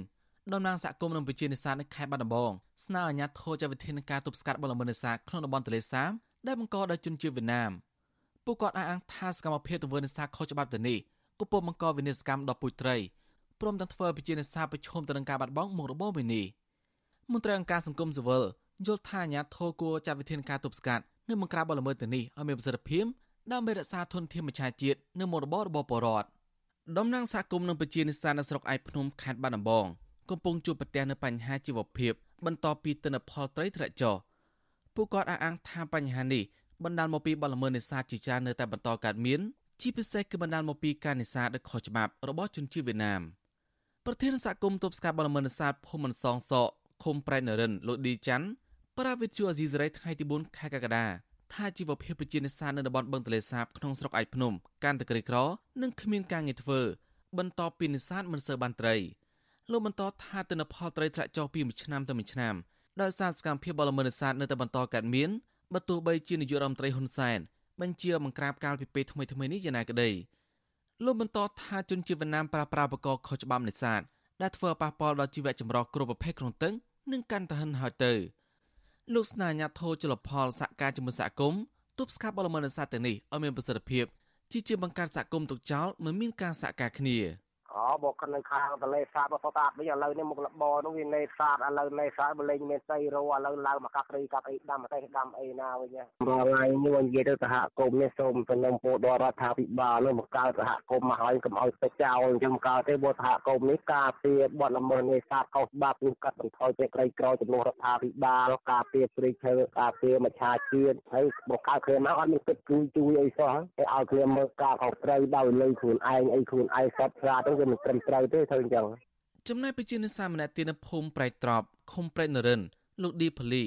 តំណាងសហគមន៍និងប្រជានេសាទនៅខេត្តបាត់ដំបងស្នើអាជ្ញាធរចាត់វិធានការទប់ស្កាត់បលល្មើសនេសាទក្នុងតំបន់ទន្លេសាបដែលបង្កដោយជនជាតិវៀតណាមពួកគាត់អះអាងថាសកម្មភាពទង្វើនេសាទខុសច្បាប់ទៅនេះគពុំបង្កវិនិច្ឆ័យកម្មដល់ពូជត្រីព្រមទាំងធ្វើប្រជានេសាទប្រឈមទៅនឹងការបាត់បង់មុខរបរមួយនេះមន្ត្រីអង្គការសង្គមស៊ីវិលយល់ថាអាញាធរគួរចាត់វិធានការទប់ស្កាត់និងបង្ក្រាបបទល្មើសទៅនេះឲ្យមានប្រសិទ្ធភាពដើម្បីរក្សាធនធានមច្ឆជាតិនិងមុខរបររបស់ប្រជាពលរដ្ឋតំណាងសហគមន៍និងប្រជានេសាទនៅស្រុកឯកភ្នំខេត្តបាត់ដំបង កំពុងជួបប្រទះនូវបញ្ហាជីវភាព បន្ទាប់ពីទិន្នផលត្រីធ្លាក់ចុះពួកគាត់អះអាងថាបញ្ហានេះបណ្ដាលមកពីបទល្មើសនេសាទជាច្រើននៅតែបន្តកើតមានជាពិសេសគឺបណ្ដាលមកពីការនេសាទដោយខុសច្បាប់របស់ជនជាតិវៀតណាមប្រធានសហគមន៍ទប់ស្កាត់បទល្មើសនេសាទភូមិមិនសងសកឃុំប្រៃនរិនលោកឌីច័ន្ទប្រាវិទ្យាអាស៊ីសេរីថ្ងៃទី4ខែកក្កដាថាជីវភាពប្រជានេសាទនៅតំបន់បឹងទន្លេសាបក្នុងស្រុកឯកភ្នំកាន់តែក្រីក្រនិងគ្មានការងារធ្វើបន្ទាប់ពីនេសាទមិនសូវបានត្រី លោកបន្តថាទិន្នផលត្រីធ្លាក់ចុះពីមួយឆ្នាំទៅមួយឆ្នាំដោយសារសកម្មភាពបលល្មើសនេសាទនៅតែបន្តកើតមានបើទោះបីជានាយករដ្ឋមន្ត្រីហ៊ុនសែនបញ្ជាបង្ក្រាបកាលពីពេលថ្មីៗនេះយ៉ាងណាក្តីលោកបន្តថាជនជាតិវៀតណាមប្រើប្រាស់បកខុសច្បាប់នេសាទដែលធ្វើប៉ះពាល់ដល់ជីវៈចម្រុះគ្រប់ប្រភេទក្នុងទឹកនិងកាន់តែហិនហោចទៅលោកស្នើអាញាធរជលផលសហការជាមួយសហគមន៍ទប់ស្កាត់បលល្មើសនេសាទទាំងនេះឲ្យមានប្រសិទ្ធភាពជាជាបង្កើតសហគមន៍ទុកចោលមិនមានការសហការគ្នា។ អូមកនៅខាងទលេសាបបតាវិញឥឡូវនេះមុខលបនោះវានេសាទឥឡូវនេសាទបលេងមានស្អីរោឥឡូវឡើងមកកាប់ព្រៃកាប់អីដាំអីដាំអីណាវិញរាល់ថ្ងៃនេះនិយាយទៅសហគមន៍នេះសូមសំណូមពរដល់រដ្ឋាភិបាលនោះមកកើតសហគមន៍មកហើយកុំឲ្យស្ទេចចោលអញ្ចឹងកើតទេបើសហគមន៍នេះការពារបទល្មើសនេសាទខុសច្បាប់នឹងកាត់បន្ថយពេលក្រីក្រចំនួនរដ្ឋាភិបាលការពារព្រៃឈើការពារមច្ឆាជាតិហើយបើកើតគ្នាមកអត់មានគិតជួយជួយអីសោះតែឲ្យគ្នាមើលការខុសត្រូវដោយលុយខ្លួនឯងអីខ្លួនឯងសត្វស្រាទៅវាមិនត្រឹមត្រូវទេធ្វើអញ្ចឹងចំណែកប្រជានេសាទម្នាក់ទៀតនៅភូមិប្រៃត្រប់ឃុំប្រៃនរិនលោកឌីផលី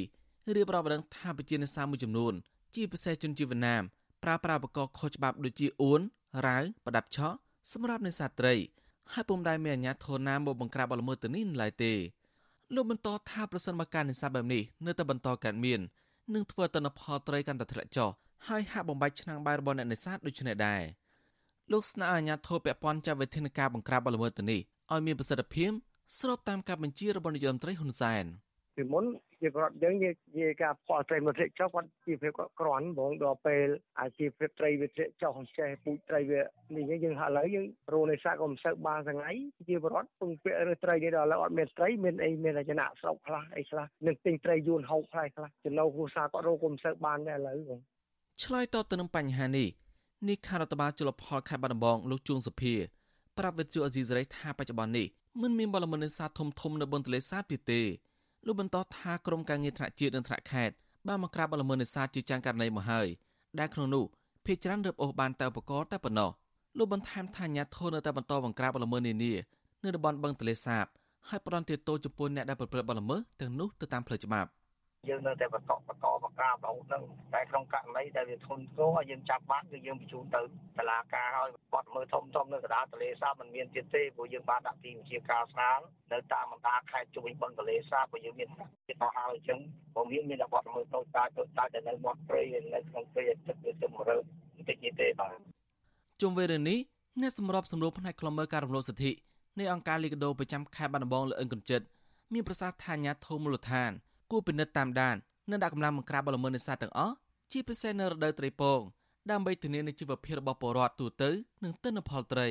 រៀបរាប់ដឹងថាប្រជានេសាទមួយចំនួន ជាពិសេសជនជាតិវៀតណាមប្រើប្រាស់បកកខុសច្បាប់ដូចជាអួនរាវប្រដាប់ឆក់សម្រាប់នេសាទត្រីហើយពុំដែលមានអាជ្ញាធរណាមកបង្ក្រាបបទល្មើសទៅនេះឡើយទេលោកបន្តថាប្រសិនបើការនេសាទបែបនេះនៅតែបន្តកើតមាននឹងធ្វើទិន្នផលត្រីកាន់តែធ្លាក់ចុះហើយហាក់បំបាច់ឆ្នាំងបាយរបស់អ្នកនេសាទដូចនេះដែរ លោកស្នើអាជ្ញាធរពាក់ព័ន្ធចាត់វិធានការបង្ក្រាបបទល្មើសទៅនេះឲ្យមានប្រសិទ្ធភាពស្របតាមការបញ្ជារបស់នាយករដ្ឋមន្ត្រីហ៊ុនសែនពីមុនជាគាត់យើងនិយាយការផលត្រីមួយធ្លាក់ចុះគាត់ជីវភាពគាត់ក្រាន់បងដល់ពេលអាជីវភាពត្រីវាធ្លាក់ចុះចេះពូជត្រីវានេះយើងឥឡូវយើងរោនេសាក៏មិនសូវបានសងៃជាបរដ្ឋពឹងពាក់រើត្រីនេះដល់ឥឡូវអត់មានត្រីមានអីមានអាចំណាក់ស្រុកខ្លះអីខ្លះនឹងទិញត្រីយួនហូបខ្លះខ្លះចំណូលគ្រួសារគាត់រោក៏មិនសូវបានដែរឥឡូវបងឆ្លើយតបទៅនឹងបញ្ហានេះ នេះខារដ្ឋបាលជលផលខេត្តបាត់ដំបងលោកជួងសុភាប្រាប់វិទ្យុអេស៊ីសរ៉ៃថាបច្ចុប្បន្ននេះមិនមានបលល្មើសនេសាទធំធំនៅបឹងទន្លេសាបទៀតទេលោកបន្តថាក្រមការងារថ្នាក់ជាតិនិងថ្នាក់ខេត្តបានមកក្រាបបលល្មើសនេសាទជាច្រើនករណីមកហើយដែលក្នុងនោះភ ieck ច្រើនរឹបអូសបានតែឧបករណ៍តែប៉ុណ្ណោះលោកបន្ថែមថាអាញាធននៅតែបន្តបង្ក្រាបបលល្មើសនានានៅតំបន់បឹងទន្លេសាបហើយផ្ដន់ទាទោចំពោះអ្នកដែលប្រព្រឹត្តបទល្មើសទាំងនោះទៅតាមផ្លូវច្បាប់ យើងនៅតែបន្តបន្តបង្ក្រាបរហូតនឹងតែក្នុងករណីដែលវាធន់ធ្ងរហើយយើងចាប់បានគឺយើងបញ្ជូនទៅតុលាការហើយបាត់មើលធំធំនៅកណ្ដាលទន្លេសាបមិនមានទៀតទេព្រោះយើងបានដាក់ទីបញ្ជាការស្រាលនៅតាមបណ្ដាខេត្តជុំវិញបឹងទន្លេសាបព្រោះយើងមានទៀតទៅហើយអញ្ចឹងព្រោះមានមានតែបាត់មើលតូចតាចតូចតាចតែនៅមាត់ព្រៃនៅក្នុងព្រៃទឹកវាទៅមរើបន្តិចនេះទេបាទជុំវិញរឿងនេះអ្នកសម្របសម្រួលផ្នែកខ្លមើការរំលោភសិទ្ធិនៃអង្គការលីកាដូប្រចាំខេត្តបាត់ដំបងលើអិនកញ្ចិតមានប្រសាសន៍ថាអាញាធមូលដ្ឋាន គួរពិនិត្យតាមដាននិងដាក់កម្លាំងបង្ក្រាបបលល្មើសនេសាទទាំងអស់ជាពិសេសនៅរដូវត្រីពងដើម្បីធានានូវជីវភាពរបស់ពលរដ្ឋទូទៅនិងទិន្នផលត្រី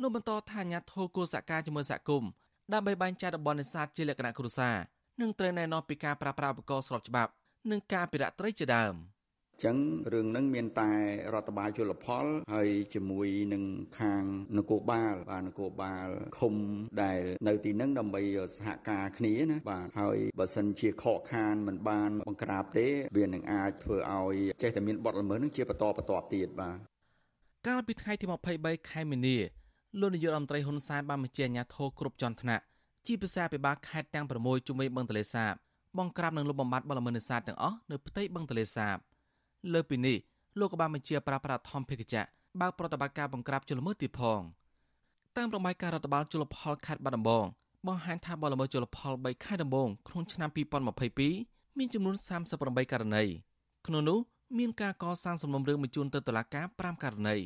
លោកបន្តថាអាញាធរគួរសហការជាមួយសហគមន៍ដើម្បីបែងចែកតំបន់នេសាទជាលក្ខណៈគ្រួសារនិងត្រូវណែនាំពីការប្រើប្រាស់ឧបករណ៍ស្របច្បាប់និងការអភិរក្សត្រីជាដើម។ ចឹងរឿងហ្នឹងមានតែរដ្ឋបាលជលផលហើយជាមួយនឹងខាងនគរបាលបាទនគរបាលឃុំដែលនៅទីហ្នឹងដើម្បីសហការគ្នាណាបាទហើយបើសិនជាខកខានមិនបានបង្ក្រាបទេវានឹងអាចធ្វើឲ្យចេះតែមានបទល្មើសនឹងជាបន្តបន្ទាប់ទៀតបាទកាលពីថ្ងៃទី23ខែមីនាលោកនាយករដ្ឋមន្ត្រីហ៊ុនសែនបានបញ្ជាអាជ្ញាធរគ្រប់ជាន់ថ្នាក់ជាភាសាពិបាលខេត្តទាំង6ជុំវិញបឹងទន្លេសាបបង្ក្រាបនិងលុបបំបាត់បលល្មើសនេសាទទាំងអស់នៅផ្ទៃបឹងទន្លេសាប លើពីនេះលោកក៏បានបញ្ជាប្រាប្រាធម្មភិកចៈបើកប្រតិបត្តិការបង្ក្រាបជលមើទៀតផងតាមរបាយការណ៍រដ្ឋបាលជលផលខេត្តបាត់ដំបងបង្ហាញថាបលល្មើសជលផល3ខែដំបូងក្នុងឆ្នាំ2022មានចំនួន38ករណីក្នុងនោះមានការកសាងសំណុំរឿងបញ្ជូនទៅតុលាការ5ករណី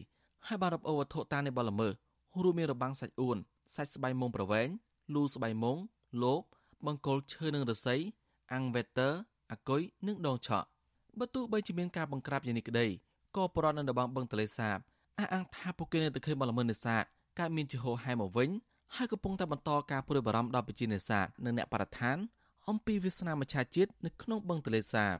ហើយបានរកអូវត្ថុតាមនៃបលល្មើសរួមមានរបាំងសាច់អួនសាច់ស្បៃមុងប្រវែងលូស្បៃមុងលបបង្គោលឈើនិងរស័យអាំងវេទ័រអាគុយនិងដងឆក់ បើទោះបីជាមានការបង្ក្រាបយ៉ាងនេះក្តីក៏ប្រព័ន្ធនៅតំបន់បឹងទលេសាបអះអាងថាពួកគេនៅតែឃើញបលល្មើសនេសាទកើតមានជាហូរហែមកវិញហើយកំពុងតែបន្តការព្រួយបារម្ភដល់ប្រជានេសាទនិងអ្នកបរិស្ថានអំពីវាសនាមច្ឆជាតិនៅក្នុងបឹងទលេសាប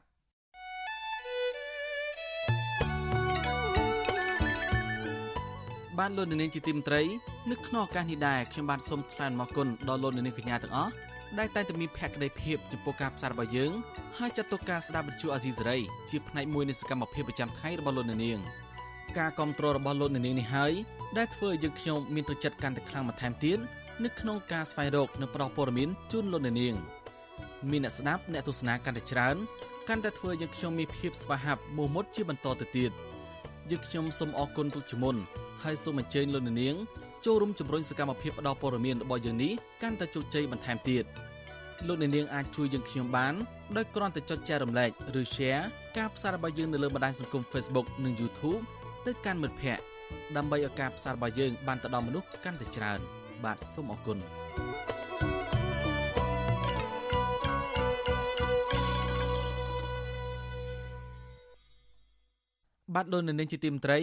បានលោកនាងជាទីមត្រីនៅក្នុងឱកាសនេះដែរខ្ញុំបានសូមថ្លែងអំណរគុណដល់លោកនាងកញ្ញាទាំងអស់ ដែលតែងតែមានភក្ដីភាពចំពោះការផ្សាយរបស់យើងហើយចាត់ទុកការស្ដាប់វិទ្យុអាស៊ីសេរីជាផ្នែកមួយនៃសកម្មភាពប្រចាំថ្ងៃរបស់លោកនាងការគ្រប់គ្រងរបស់លោកនាងនេះហើយដែលធ្វើឲ្យយើងខ្ញុំមានទឹកចិត្តកាន់តែខ្លាំងបន្ថែមទៀតនៅក្នុងការស្វែងរកនិងប្រោសព័ត៌មានជូនលោកនាងមានអ្នកស្ដាប់អ្នកទស្សនាកាន់តែច្រើនកាន់តែធ្វើឲ្យយើងខ្ញុំមានភាពស្វាហាប់មោះមុតជាបន្តទៅទៀតយើងខ្ញុំសូមអរគុណទុកជាមុនហើយសូមអញ្ជើញលោកនាង ចូលរួមជំរុញសកម្មភាពផ្តល់ព័ត៌មានរបស់យើងនេះកាន់តែជោគជ័យបន្ថែមទៀតលោកអ្នកនាងអាចជួយយើងខ្ញុំបានដោយគ្រាន់តែចុចចែករំលែកឬ Share ការផ្សាយរបស់យើងនៅលើបណ្ដាញសង្គម Facebook និង YouTube ទៅកាន់មិត្តភ័ក្តិដើម្បីឲ្យការផ្សាយរបស់យើងបានទៅដល់មនុស្សកាន់តែច្រើន បាទសូមអរគុណបាទលោកនៅនាងជាទីមត្រី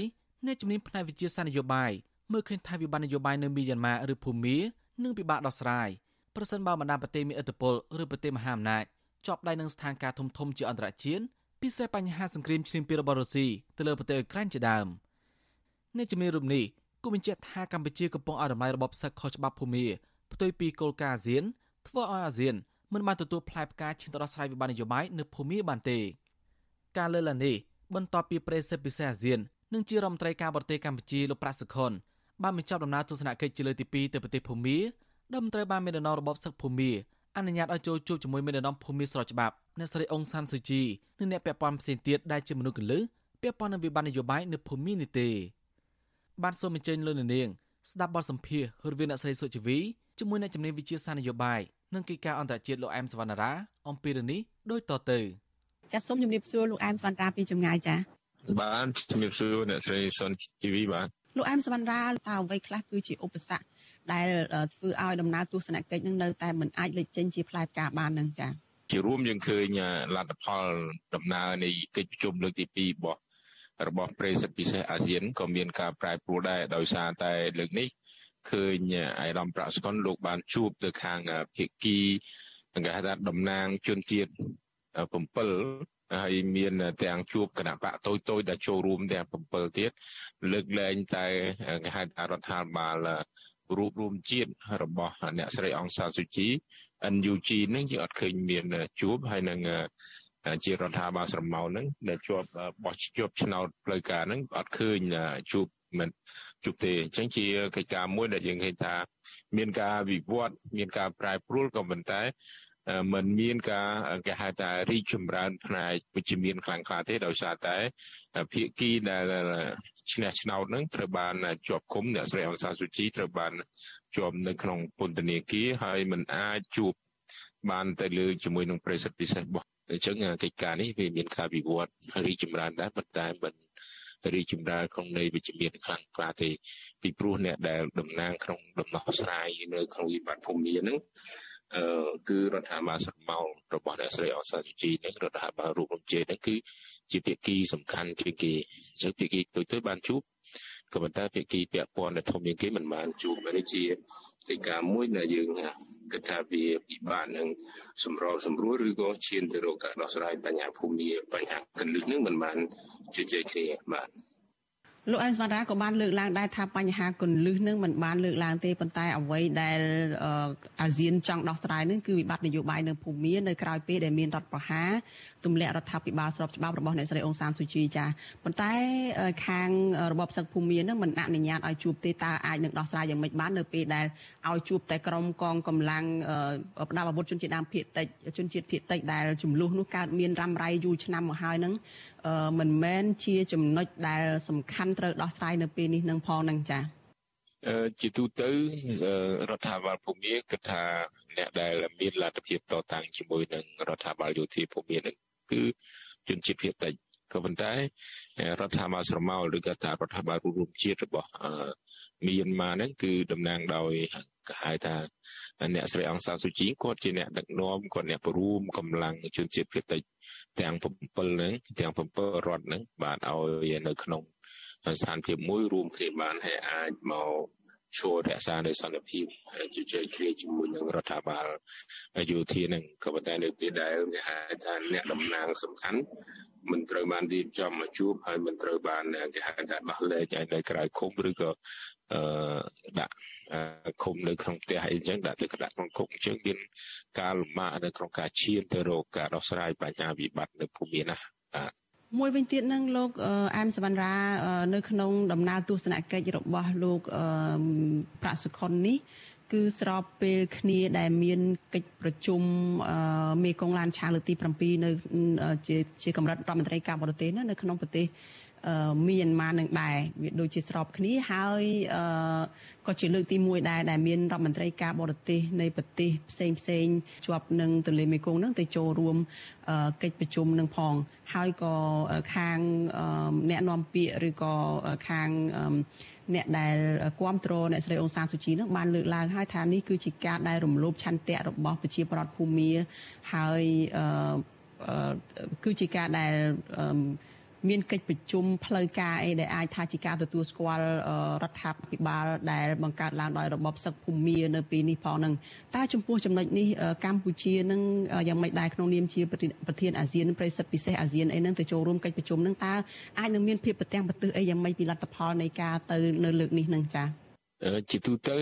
អ្នកជំនាញផ្នែកវិទ្យាសាស្ត្រនយោបាយ មើលឃើញថាវិបត្តិនយោបាយនៅមីយ៉ាន់ម៉ាឬភូមានឹងពិបាកដោះស្រាយប្រសិនបើបណ្ដាប្រទេសមានឥទ្ធិពលឬប្រទេសមហាអំណាចជាប់ដៃនឹងស្ថានភាពធំធំជាអន្តរជាតិពិសេសបញ្ហាសង្គ្រាមឈ្លានពានរបស់រុស្ស៊ីទៅលើប្រទេសអ៊ុយក្រែនជាដើមអ្នកជំនាញរូបនេះគូបញ្ជាក់ថាកម្ពុជាកំពុងឲ្យតម្លៃរបបសឹកខុសច្បាប់ភូមាផ្ទុយពីគោលការណ៍អាស៊ានធ្វើឲ្យអាស៊ានមិនបានទទួលផ្លែផ្កាឈានទៅដោះស្រាយវិបត្តិនយោបាយនៅភូមាបានទេការលើកឡើងនេះបន្ទាប់ពីប្រេសិតពិសេសអាស៊ាននិងជារដ្ឋមន្ត្រីការបរទេសកម្ពុជាលោកប្រាក់សុខុន បានបញ្ចប់ដំណើរទស្សនកិច្ចជាលើកទី2ទៅប្រទេសភូមាដែលមន្ត្រីបានមានដំណងរបបសឹកភូមាអនុញ្ញាតឲ្យចូលជួបជាមួយមេដឹកនាំភូមាស្របច្បាប់អ្នកស្រីអុងសានស៊ូជីនិងអ្នកពាក់ព័ន្ធផ្សេងទៀតដែលជាមនុស្សកលឹះពាក់ព័ន្ធនឹងវិបត្តិនយោបាយនៅភូមានេះទេបានសូមអញ្ជើញលោកនាងស្ដាប់បទសម្ភាសន៍រវាងអ្នកស្រីសុជីវីជាមួយអ្នកជំនាញវិទ្យាសាស្ត្រនយោបាយនិងកិច្ចការអន្តរជាតិលោកអែមសវណ្ណារាអំពីរឿងនេះដូចតទៅចាសសូមជម្រាបសួរលោកអែមសវណ្ណារាពីចម្ងាយចាបាទជំរាបសួរអ្នកស្រីសុនជីវីបាទ លោកអែមសវណ្ណារាតើអ្វីខ្លះគឺជាឧបសគ្គដែលធ្វើឲ្យដំណើរទស្សនកិច្ចនឹងនៅតែមិនអាចលេចចេញជាផ្លែផ្កាបាននឹងចា៎ជារួមយើងឃើញលទ្ធផលដំណើរនៃកិច្ចប្រជុំលើកទី2របស់របស់ប្រេសិតពិសេសអាស៊ានក៏មានការប្រែប្រួលដែរដោយសារតែលើកនេះឃើញអៃរ៉មប្រាក់ស្កុនលោកបានជួបទៅខាងភៀកគីនឹងគេហៅថាតំណាងជនជាតិ7 ហើយមានទាំងជួបគណៈបកតូចតូចដែលចូលរួមទាំង7ទៀតលើកលែងតែគេហៅថារដ្ឋាភិបាលរួបរวมជាតិរបស់អ្នកស្រីអង្សាសុជី NUG នឹងជាអត់ឃើញមានជួបហើយនឹងជារដ្ឋាភិបាលស្រមោលហ្នឹងដែលជាប់បោះជាប់ឆ្នោតផ្លូវការហ្នឹងអត់ឃើញជួបមិនជួបទេអញ្ចឹងជាកិច្ចការមួយដែលយើងឃើញថា មានការវិវត្ត មានការប្រែប្រួលក៏ប៉ុន្តែ มันមានការគេហៅថារីកចម្រើនផ្នែកវិជ្ជមានខ្លាំងខ្លាទេដោយសារតែភាគីដែលឈ្នះឆ្នោតនឹងត្រូវបានជាប់ឃុំអ្នកស្រីអង្សាសុជីត្រូវបានជាប់នៅក្នុងពន្ធនាគារហើយមិនអាចជួបបានទៅលើជាមួយនឹងប្រិសិទ្ធពិសេសរបស់អញ្ចឹងកិច្ចការនេះវាមានការវិវត្តរីចម្រើនដែរប៉ុន្តែមិនរីចម្រើនក្នុងនៃវិជ្ជមានខ្លាំងខ្លាទេពីព្រោះអ្នកដែលតំណាងក្នុងដំណោះស្រាយនៅក្នុងវិបត្តិភូមិនេះហ្នឹង អឺគឺរដ្ឋាភិបាលស្រមោលរបស់អ្នកស្រីអសាសុជីនឹងរដ្ឋាភិបាលរូបរំជេនឹងគឺជាភាគីសំខាន់ជាងគេអញ្ចឹងភាគីទុយទុយបានជួបក៏ប៉ុន្តែភាគីពាក់ព័ន្ធដែលធំជាងគេមិនបានជួបនេះជាកិច្ចការមួយដែលយើងគិតថាវាពិបាកនឹងសម្របសម្រួលឬក៏ឈានទៅរកការដោះស្រាយបញ្ហាភូមិបញ្ហាកលឹះនឹងមិនបានជជែកគ្នាបាទ លោកអែមសវណ្ណរាក៏បានលើកឡើងដែរថាបញ្ហាគន្លឹះនឹងមិនបានលើកឡើងទេប៉ុន្តែអ្វីដែលអាស៊ានចង់ដោះស្រាយនឹងគឺវិបត្តិនយោបាយនៅភូមានៅក្រៅពេលដែលមានរដ្ឋប្រហារទម្លាក់រដ្ឋាភិបាលស្របច្បាប់របស់អ្នកស្រីអង្សានស៊ូជីចាប៉ុន្តែខាងរបបសឹកភូមានឹងមិនអនុញ្ញាតឲ្យជួបទេតើអាចនឹងដោះស្រាយយ៉ាងម៉េចបាននៅពេលដែលឲ្យជួបតែក្រុមកងកម្លាំងប្រដាប់អាវុធជនជាតិដើមភាគតិចជនជាតិភាគតិចដែលចំនួននោះកើតមានរ៉ាំរ៉ៃយូរឆ្នាំមកហើយនឹង មិនមែនជាចំណុចដែលសំខាន់ត្រូវដោះស្រាយនៅពេលនេះនឹងផងនឹងចា៎ជាទូទៅរដ្ឋាភិបាលភូមិគិតថាអ្នកដែលមានលទ្ធភាពតតាំងជាមួយនឹងរដ្ឋាភិបាលយោធាភូមិនឹងគឺជនជាតិភាគតិចក៏ប៉ុន្តែរដ្ឋាភិបាលស្រមោលឬក៏ថារដ្ឋាភិបាលរួមជាតិរបស់មីយ៉ាន់ម៉ាហ្នឹងគឺតំណាងដោយគេហៅថា អ្នកស្រីអង្សាសុជីគាត់ជាអ្នកដឹកនាំគាត់អ្នកបរួមកម្លាំងជនជាតិភាគតិចទាំង7ហ្នឹងទាំង7រដ្ឋហ្នឹងបាទឲ្យនៅក្នុងស្ថានភាពមួយរួមគ្នាបានហើយអាចមកចូលរក្សានៅសន្តិភាពជជែកគ្នាជាមួយនឹងរដ្ឋាភិបាលយោធានឹងក៏ប៉ុន្តែនៅពេលដែលគេហៅថាអ្នកតំណាងសំខាន់មិនត្រូវបានរៀបចំមកជួបហើយមិនត្រូវបានគេហៅថាដោះលែងឲ្យនៅក្រៅឃុំឬក៏ អឺដាក់ឃុំនៅក្នុងផ្ទះអីចឹងដាក់ទៅដាក់ក្នុងគុកអញ្ចឹងមានការលំបាកនៅក្នុងការឈានទៅរកការដោះស្រាយបញ្ហាវិបត្តិនៅភូមិណាបាទមួយវិញទៀតនឹងលោកអែមសវណ្ណរានៅក្នុងដំណើរទស្សនកិច្ចរបស់លោកប្រាក់សុខុននេះគឺស្របពេលគ្នាដែលមានកិច្ចប្រជុំមេកងឡានឆាលើកទី7នៅជាជាកម្រិតរដ្ឋមន្ត្រីការបរទេសនៅក្នុងប្រទេស មីយ៉ាន់ម៉ានឹងដែរវាដូចជាស្របគ្នាហើយក៏ជាលើកទី1ដែរដែលមានរដ្ឋមន្ត្រីការបរទេសនៃប្រទេសផ្សេងផ្សេងជាប់នឹងទន្លេមេគង្គនឹងទៅចូលរួមកិច្ចប្រជុំនឹងផង ហើយក៏ខាងអ្នកនាំពាក្យឬក៏ខាងអ្នកដែលគ្រប់គ្រងអ្នកស្រីអង្សានសុជីនឹងបានលើកឡើងហើយថានេះគឺជាការដែលរំលោភឆន្ទៈរបស់ប្រជាប្រដ្ឋភូមាហើយគឺជាការដែល មានកិច្ចប្រជុំផ្លូវការអីដែលអាចថាជាការទទួលស្គាល់រដ្ឋាភិបាលដែលបង្កើតឡើងដោយរបបសឹកភូមានៅពេលនេះផងនឹងតើចំពោះចំណុចនេះកម្ពុជានឹងយ៉ាងម៉េចដែរក្នុងនាមជាប្រធានអាស៊ានប្រិសិទ្ធពិសេសអាស៊ានអីនឹងទៅចូលរួមកិច្ចប្រជុំនឹងតើអាចនឹងមានភាពប្រទាំងប្រទើសអីយ៉ាងម៉េចពីលទ្ធផលនៃការទៅនៅលើកនេះនឹងចា៎ជាទូទៅ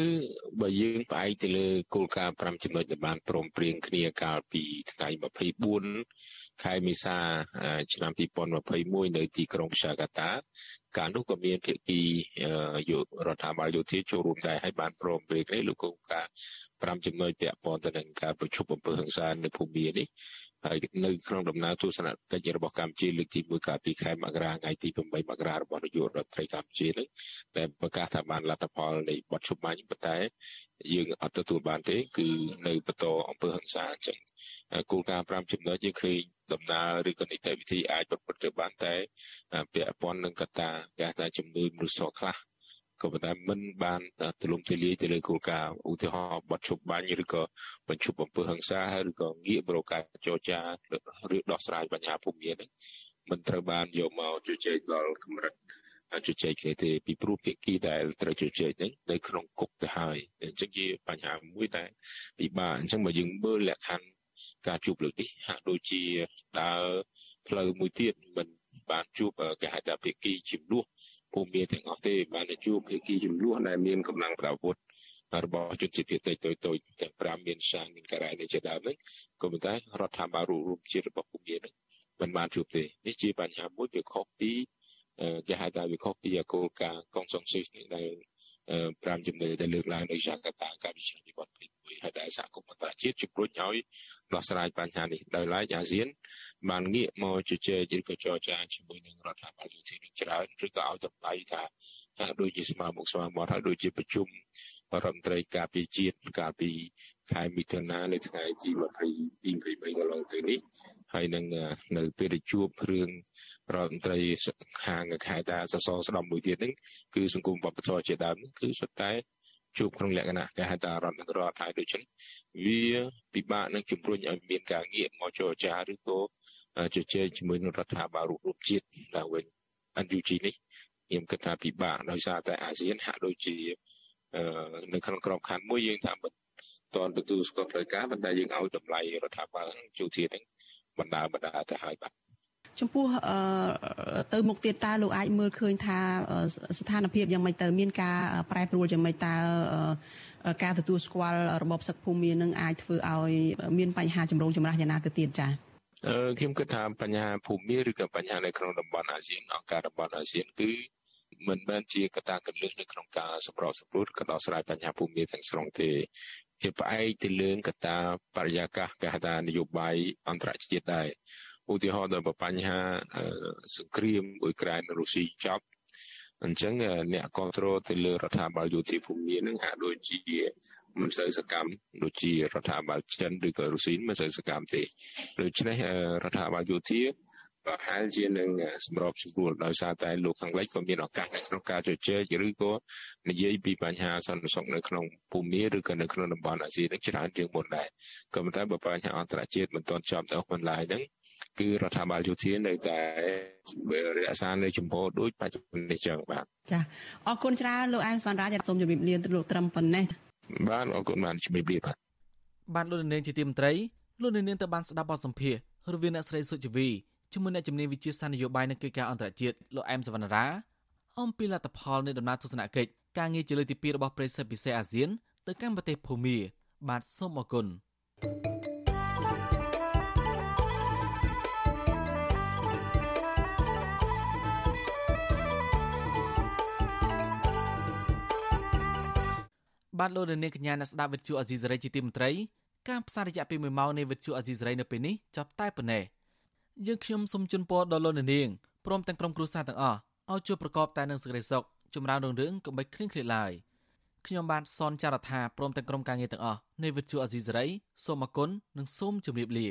បើយើងផ្អែកទៅលើគោលការណ៍5ចំណុចដែលបានព្រមព្រៀងគ្នាកាលពីថ្ងៃ24 ខែមេសាឆ្នាំ2021នៅទីក្រុងសាកាតាកាលនោះក៏មានភាគីយុរដ្ឋាភិបាលយោធាចូលរួមដែរហើយបានព្រមព្រៀងគ្នាលោកគោលការណ៍5ចំណុចពាក់ព័ន្ធទៅនឹងការប្រជុំអំពើហិង្សានៅភូមិនេះ ហើយនៅក្នុងដំណើរទស្សនកិច្ចរបស់កម្ពុជាលើកទី1កាលពីខែមករាថ្ងៃទី8មករារបស់នាយករដ្ឋមន្ត្រីកម្ពុជានឹងដែលប្រកាសថាបានលទ្ធផលនៃបទជុំបញ្ញប៉ុន្តែយើងអត់ទទួលបានទេ គឺនៅបន្តអំពើហិង្សាអញ្ចឹងគោលការណ៍5ចំណុចយើងឃើញដំណើរឬក៏នីតិវិធីអាចប្រព្រឹត្តទៅបានតែពាក់ព័ន្ធនឹងកត្តាគេថាជំនឿមនុស្សធម៌ខ្លះ ក៏ប៉ុន្តែមិនបានទូលំទូលាយទៅលើគោលការណ៍ឧទាហរណ៍បទជប់បាញ់ឬក៏បញ្ឈប់អំពើហិង្សាឬក៏ងាកប្រការចរចាឬដោះស្រាយបញ្ហាភូមិនេះមិនត្រូវបានយកមកជជែកដល់កម្រិតជជែកគ្នាទេពីព្រោះភាគីដែលត្រូវជជែកហ្នឹងនៅក្នុងគុកទៅហើយអញ្ចឹងជាបញ្ហាមួយដែលពិបាកអញ្ចឹងបើយើងមើលលក្ខខណ្ឌការជួបលើកនេះហាក់ដូចជាដើរផ្លូវមួយទៀតមិន បានជួបគេហៅថាភាគីជំនួសភូមិទាំងអស់ទេបានជួបភាគីជំនួសដែលមានកម្លាំងប្រវត្តិរបស់ជនជាតិភាគតិចតូចតូចទាំង5មានសានមានការ៉ែនេះជាដើមហ្នឹងក៏ប៉ុន្តែរដ្ឋាភិបាលរួមជាតិរបស់ភូមិហ្នឹងមិនបានជួបទេនេះជាបញ្ហាមួយវាខុសពីគេហៅថាវាខុសពីគោលការណ៍កុងសុងស៊ីសនេះដែល 5ចំណុចដែលលើកឡើងនៅយ៉ាកាតាកាលពីឆ្នាំ2021ហើយដែលសហគមន៍អន្តរជាតិជំរុញឲ្យដោះស្រាយបញ្ហានេះដោយឡែកអាស៊ានបានងាកមកជជែកឬក៏ចរចាជាមួយនឹងរដ្ឋាភិបាលយុតិនឹងច្រើនឬក៏ឲ្យតម្លៃថាហាក់ដូចជាស្មើមុខស្មើមាត់ហើយដូចជាប្រជុំរដ្ឋមន្ត្រីការពារជាតិកាលពីខែមិថុនានៅថ្ងៃទី22 23កន្លងទៅនេះ ហើយនឹងនៅពេលដែលជួបរឿងរដ្ឋមន្ត្រីខាងខេត្តតាសសរស្ដំមួយទៀតហ្នឹងគឺសង្គមវប្បធម៌ជាដើមគឺសុទ្ធតែជួបក្នុងលក្ខណៈគេហៅថារដ្ឋនឹងរដ្ឋហើយដូច្នេះវាពិបាកនឹងជំរុញឲ្យមានការងាកមកចរចាឬក៏ជជែកជាមួយនឹងរដ្ឋាភិបាលរួមជាតិឡើងវិញ NUG នេះខ្ញុំគិតថាពិបាកដោយសារតែអាស៊ានហាក់ដូចជានៅក្នុងក្របខ័ណ្ឌមួយយើងថាមិនតនទទួលស្គាល់ផ្លូវការប៉ុន្តែយើងឲ្យតម្លៃរដ្ឋាភិបាលជូធាហ្នឹង បណ្ដាបណ្ដាទៅហើយបាទចំពោះទៅមុខទៀតតើលោកអាចមើលឃើញថាស្ថានភាពយ៉ាងម៉េចទៅមានការប្រែប្រួលយ៉ាងម៉េចតើការទទួលស្គាល់របបសឹកភូមិមាននឹងអាចធ្វើឲ្យមានបញ្ហាចម្រូងចម្រាសយ៉ាងណាទៅទៀតចា៎អឺខ្ញុំគិតថាបញ្ហាភូមិឬក៏បញ្ហានៅក្នុងតំបន់អាស៊ានអង្គការតំបន់អាស៊ានគឺ មិនមែនជាកត្តាកលឹះនៅក្នុងការសម្របសម្រួលក៏ដោះស្រាយបញ្ហាភូមិទាំងស្រុងទេវាផ្អែកទៅលើកត្តាបរិយាកាសគេហៅថានយោបាយអន្តរជាតិដែរឧទាហរណ៍ដល់បញ្ហាសង្គ្រាមអ៊ុយក្រែនរុស្ស៊ីចប់អញ្ចឹងអ្នកគ្រប់គ្រងទៅលើរដ្ឋាភិបាលយោធាភូមិនឹងហាក់ដូចជាមិនសូវសកម្មដូចជារដ្ឋាភិបាលចិនឬក៏រុស្ស៊ីមិនសូវសកម្មទេដូច្នេះរដ្ឋាភិបាលយោធា ប្រហែលជានឹងសម្របសម្រួលដោយសារតែលោកខាងលិចក៏មានឱកាសក្នុងការជជែកឬក៏និយាយពីបញ្ហាសន្តិសុខនៅក្នុងភូមិឬក៏នៅក្នុងតំបន់អាស៊ីនេះច្រើនជាងមុនដែរក៏ប៉ុន្តែបើបញ្ហាអន្តរជាតិមិនទាន់ចំទៅមិនឡើយហ្នឹងគឺរដ្ឋាភិបាលយោធានៅតែរក្សានៅចំពោះដូចបច្ចុប្បន្ននេះចឹងបាទចាអរគុណច្រើនលោកអែមសវណ្ណរាជសូមជម្រាបលាលោកត្រឹមប៉ុណ្ណេះបាទអរគុណបានជម្រាបលាបាទបានលោកនាងជាទីមន្ត្រីលោកនាងទៅបានស្ដាប់បទសម្ភាសន៍រវាងអ្នកស្រីសុជីវី ជាមួយអ្នកជំនាញវិជាសាស្ត្រនយោបាយនិងកិច្ចការអន្តរជាតិលោកអែមសវណ្ណរាអំពីលទ្ធផលនៃដំណើរទស្សនកិច្ចការងារជាលើកទី2របស់ប្រិស័ទពិសេសអាស៊ានទៅកាន់ប្រទេសភូមាបាទសូមអរគុណបាទលោកនាងកញ្ញាអ្នកស្ដាប់វិទ្យុអាស៊ីសេរីជាទីមេត្រីការផ្សាយរយៈពេល1ម៉ោងនៃវិទ្យុអាស៊ីសេរីនៅពេលនេះចប់តែប៉ុណ្ណេះ យើងខ្ញុំសូមជូនពរដល់លោកនាងព្រមទាំងក្រុមគ្រួសារទាំងអស់ឲ្យជួបប្រកបតែនឹងសេចក្តីសុខចម្រើនរុងរឿងកុំបីឃ្លៀងឃ្លាតឡើយខ្ញុំបាទសនចាររថាព្រមទាំងក្រុមការងារទាំងអស់នៃវិទ្យុអាស៊ីសេរីសូមអគុណនិងសូមជម្រាបលា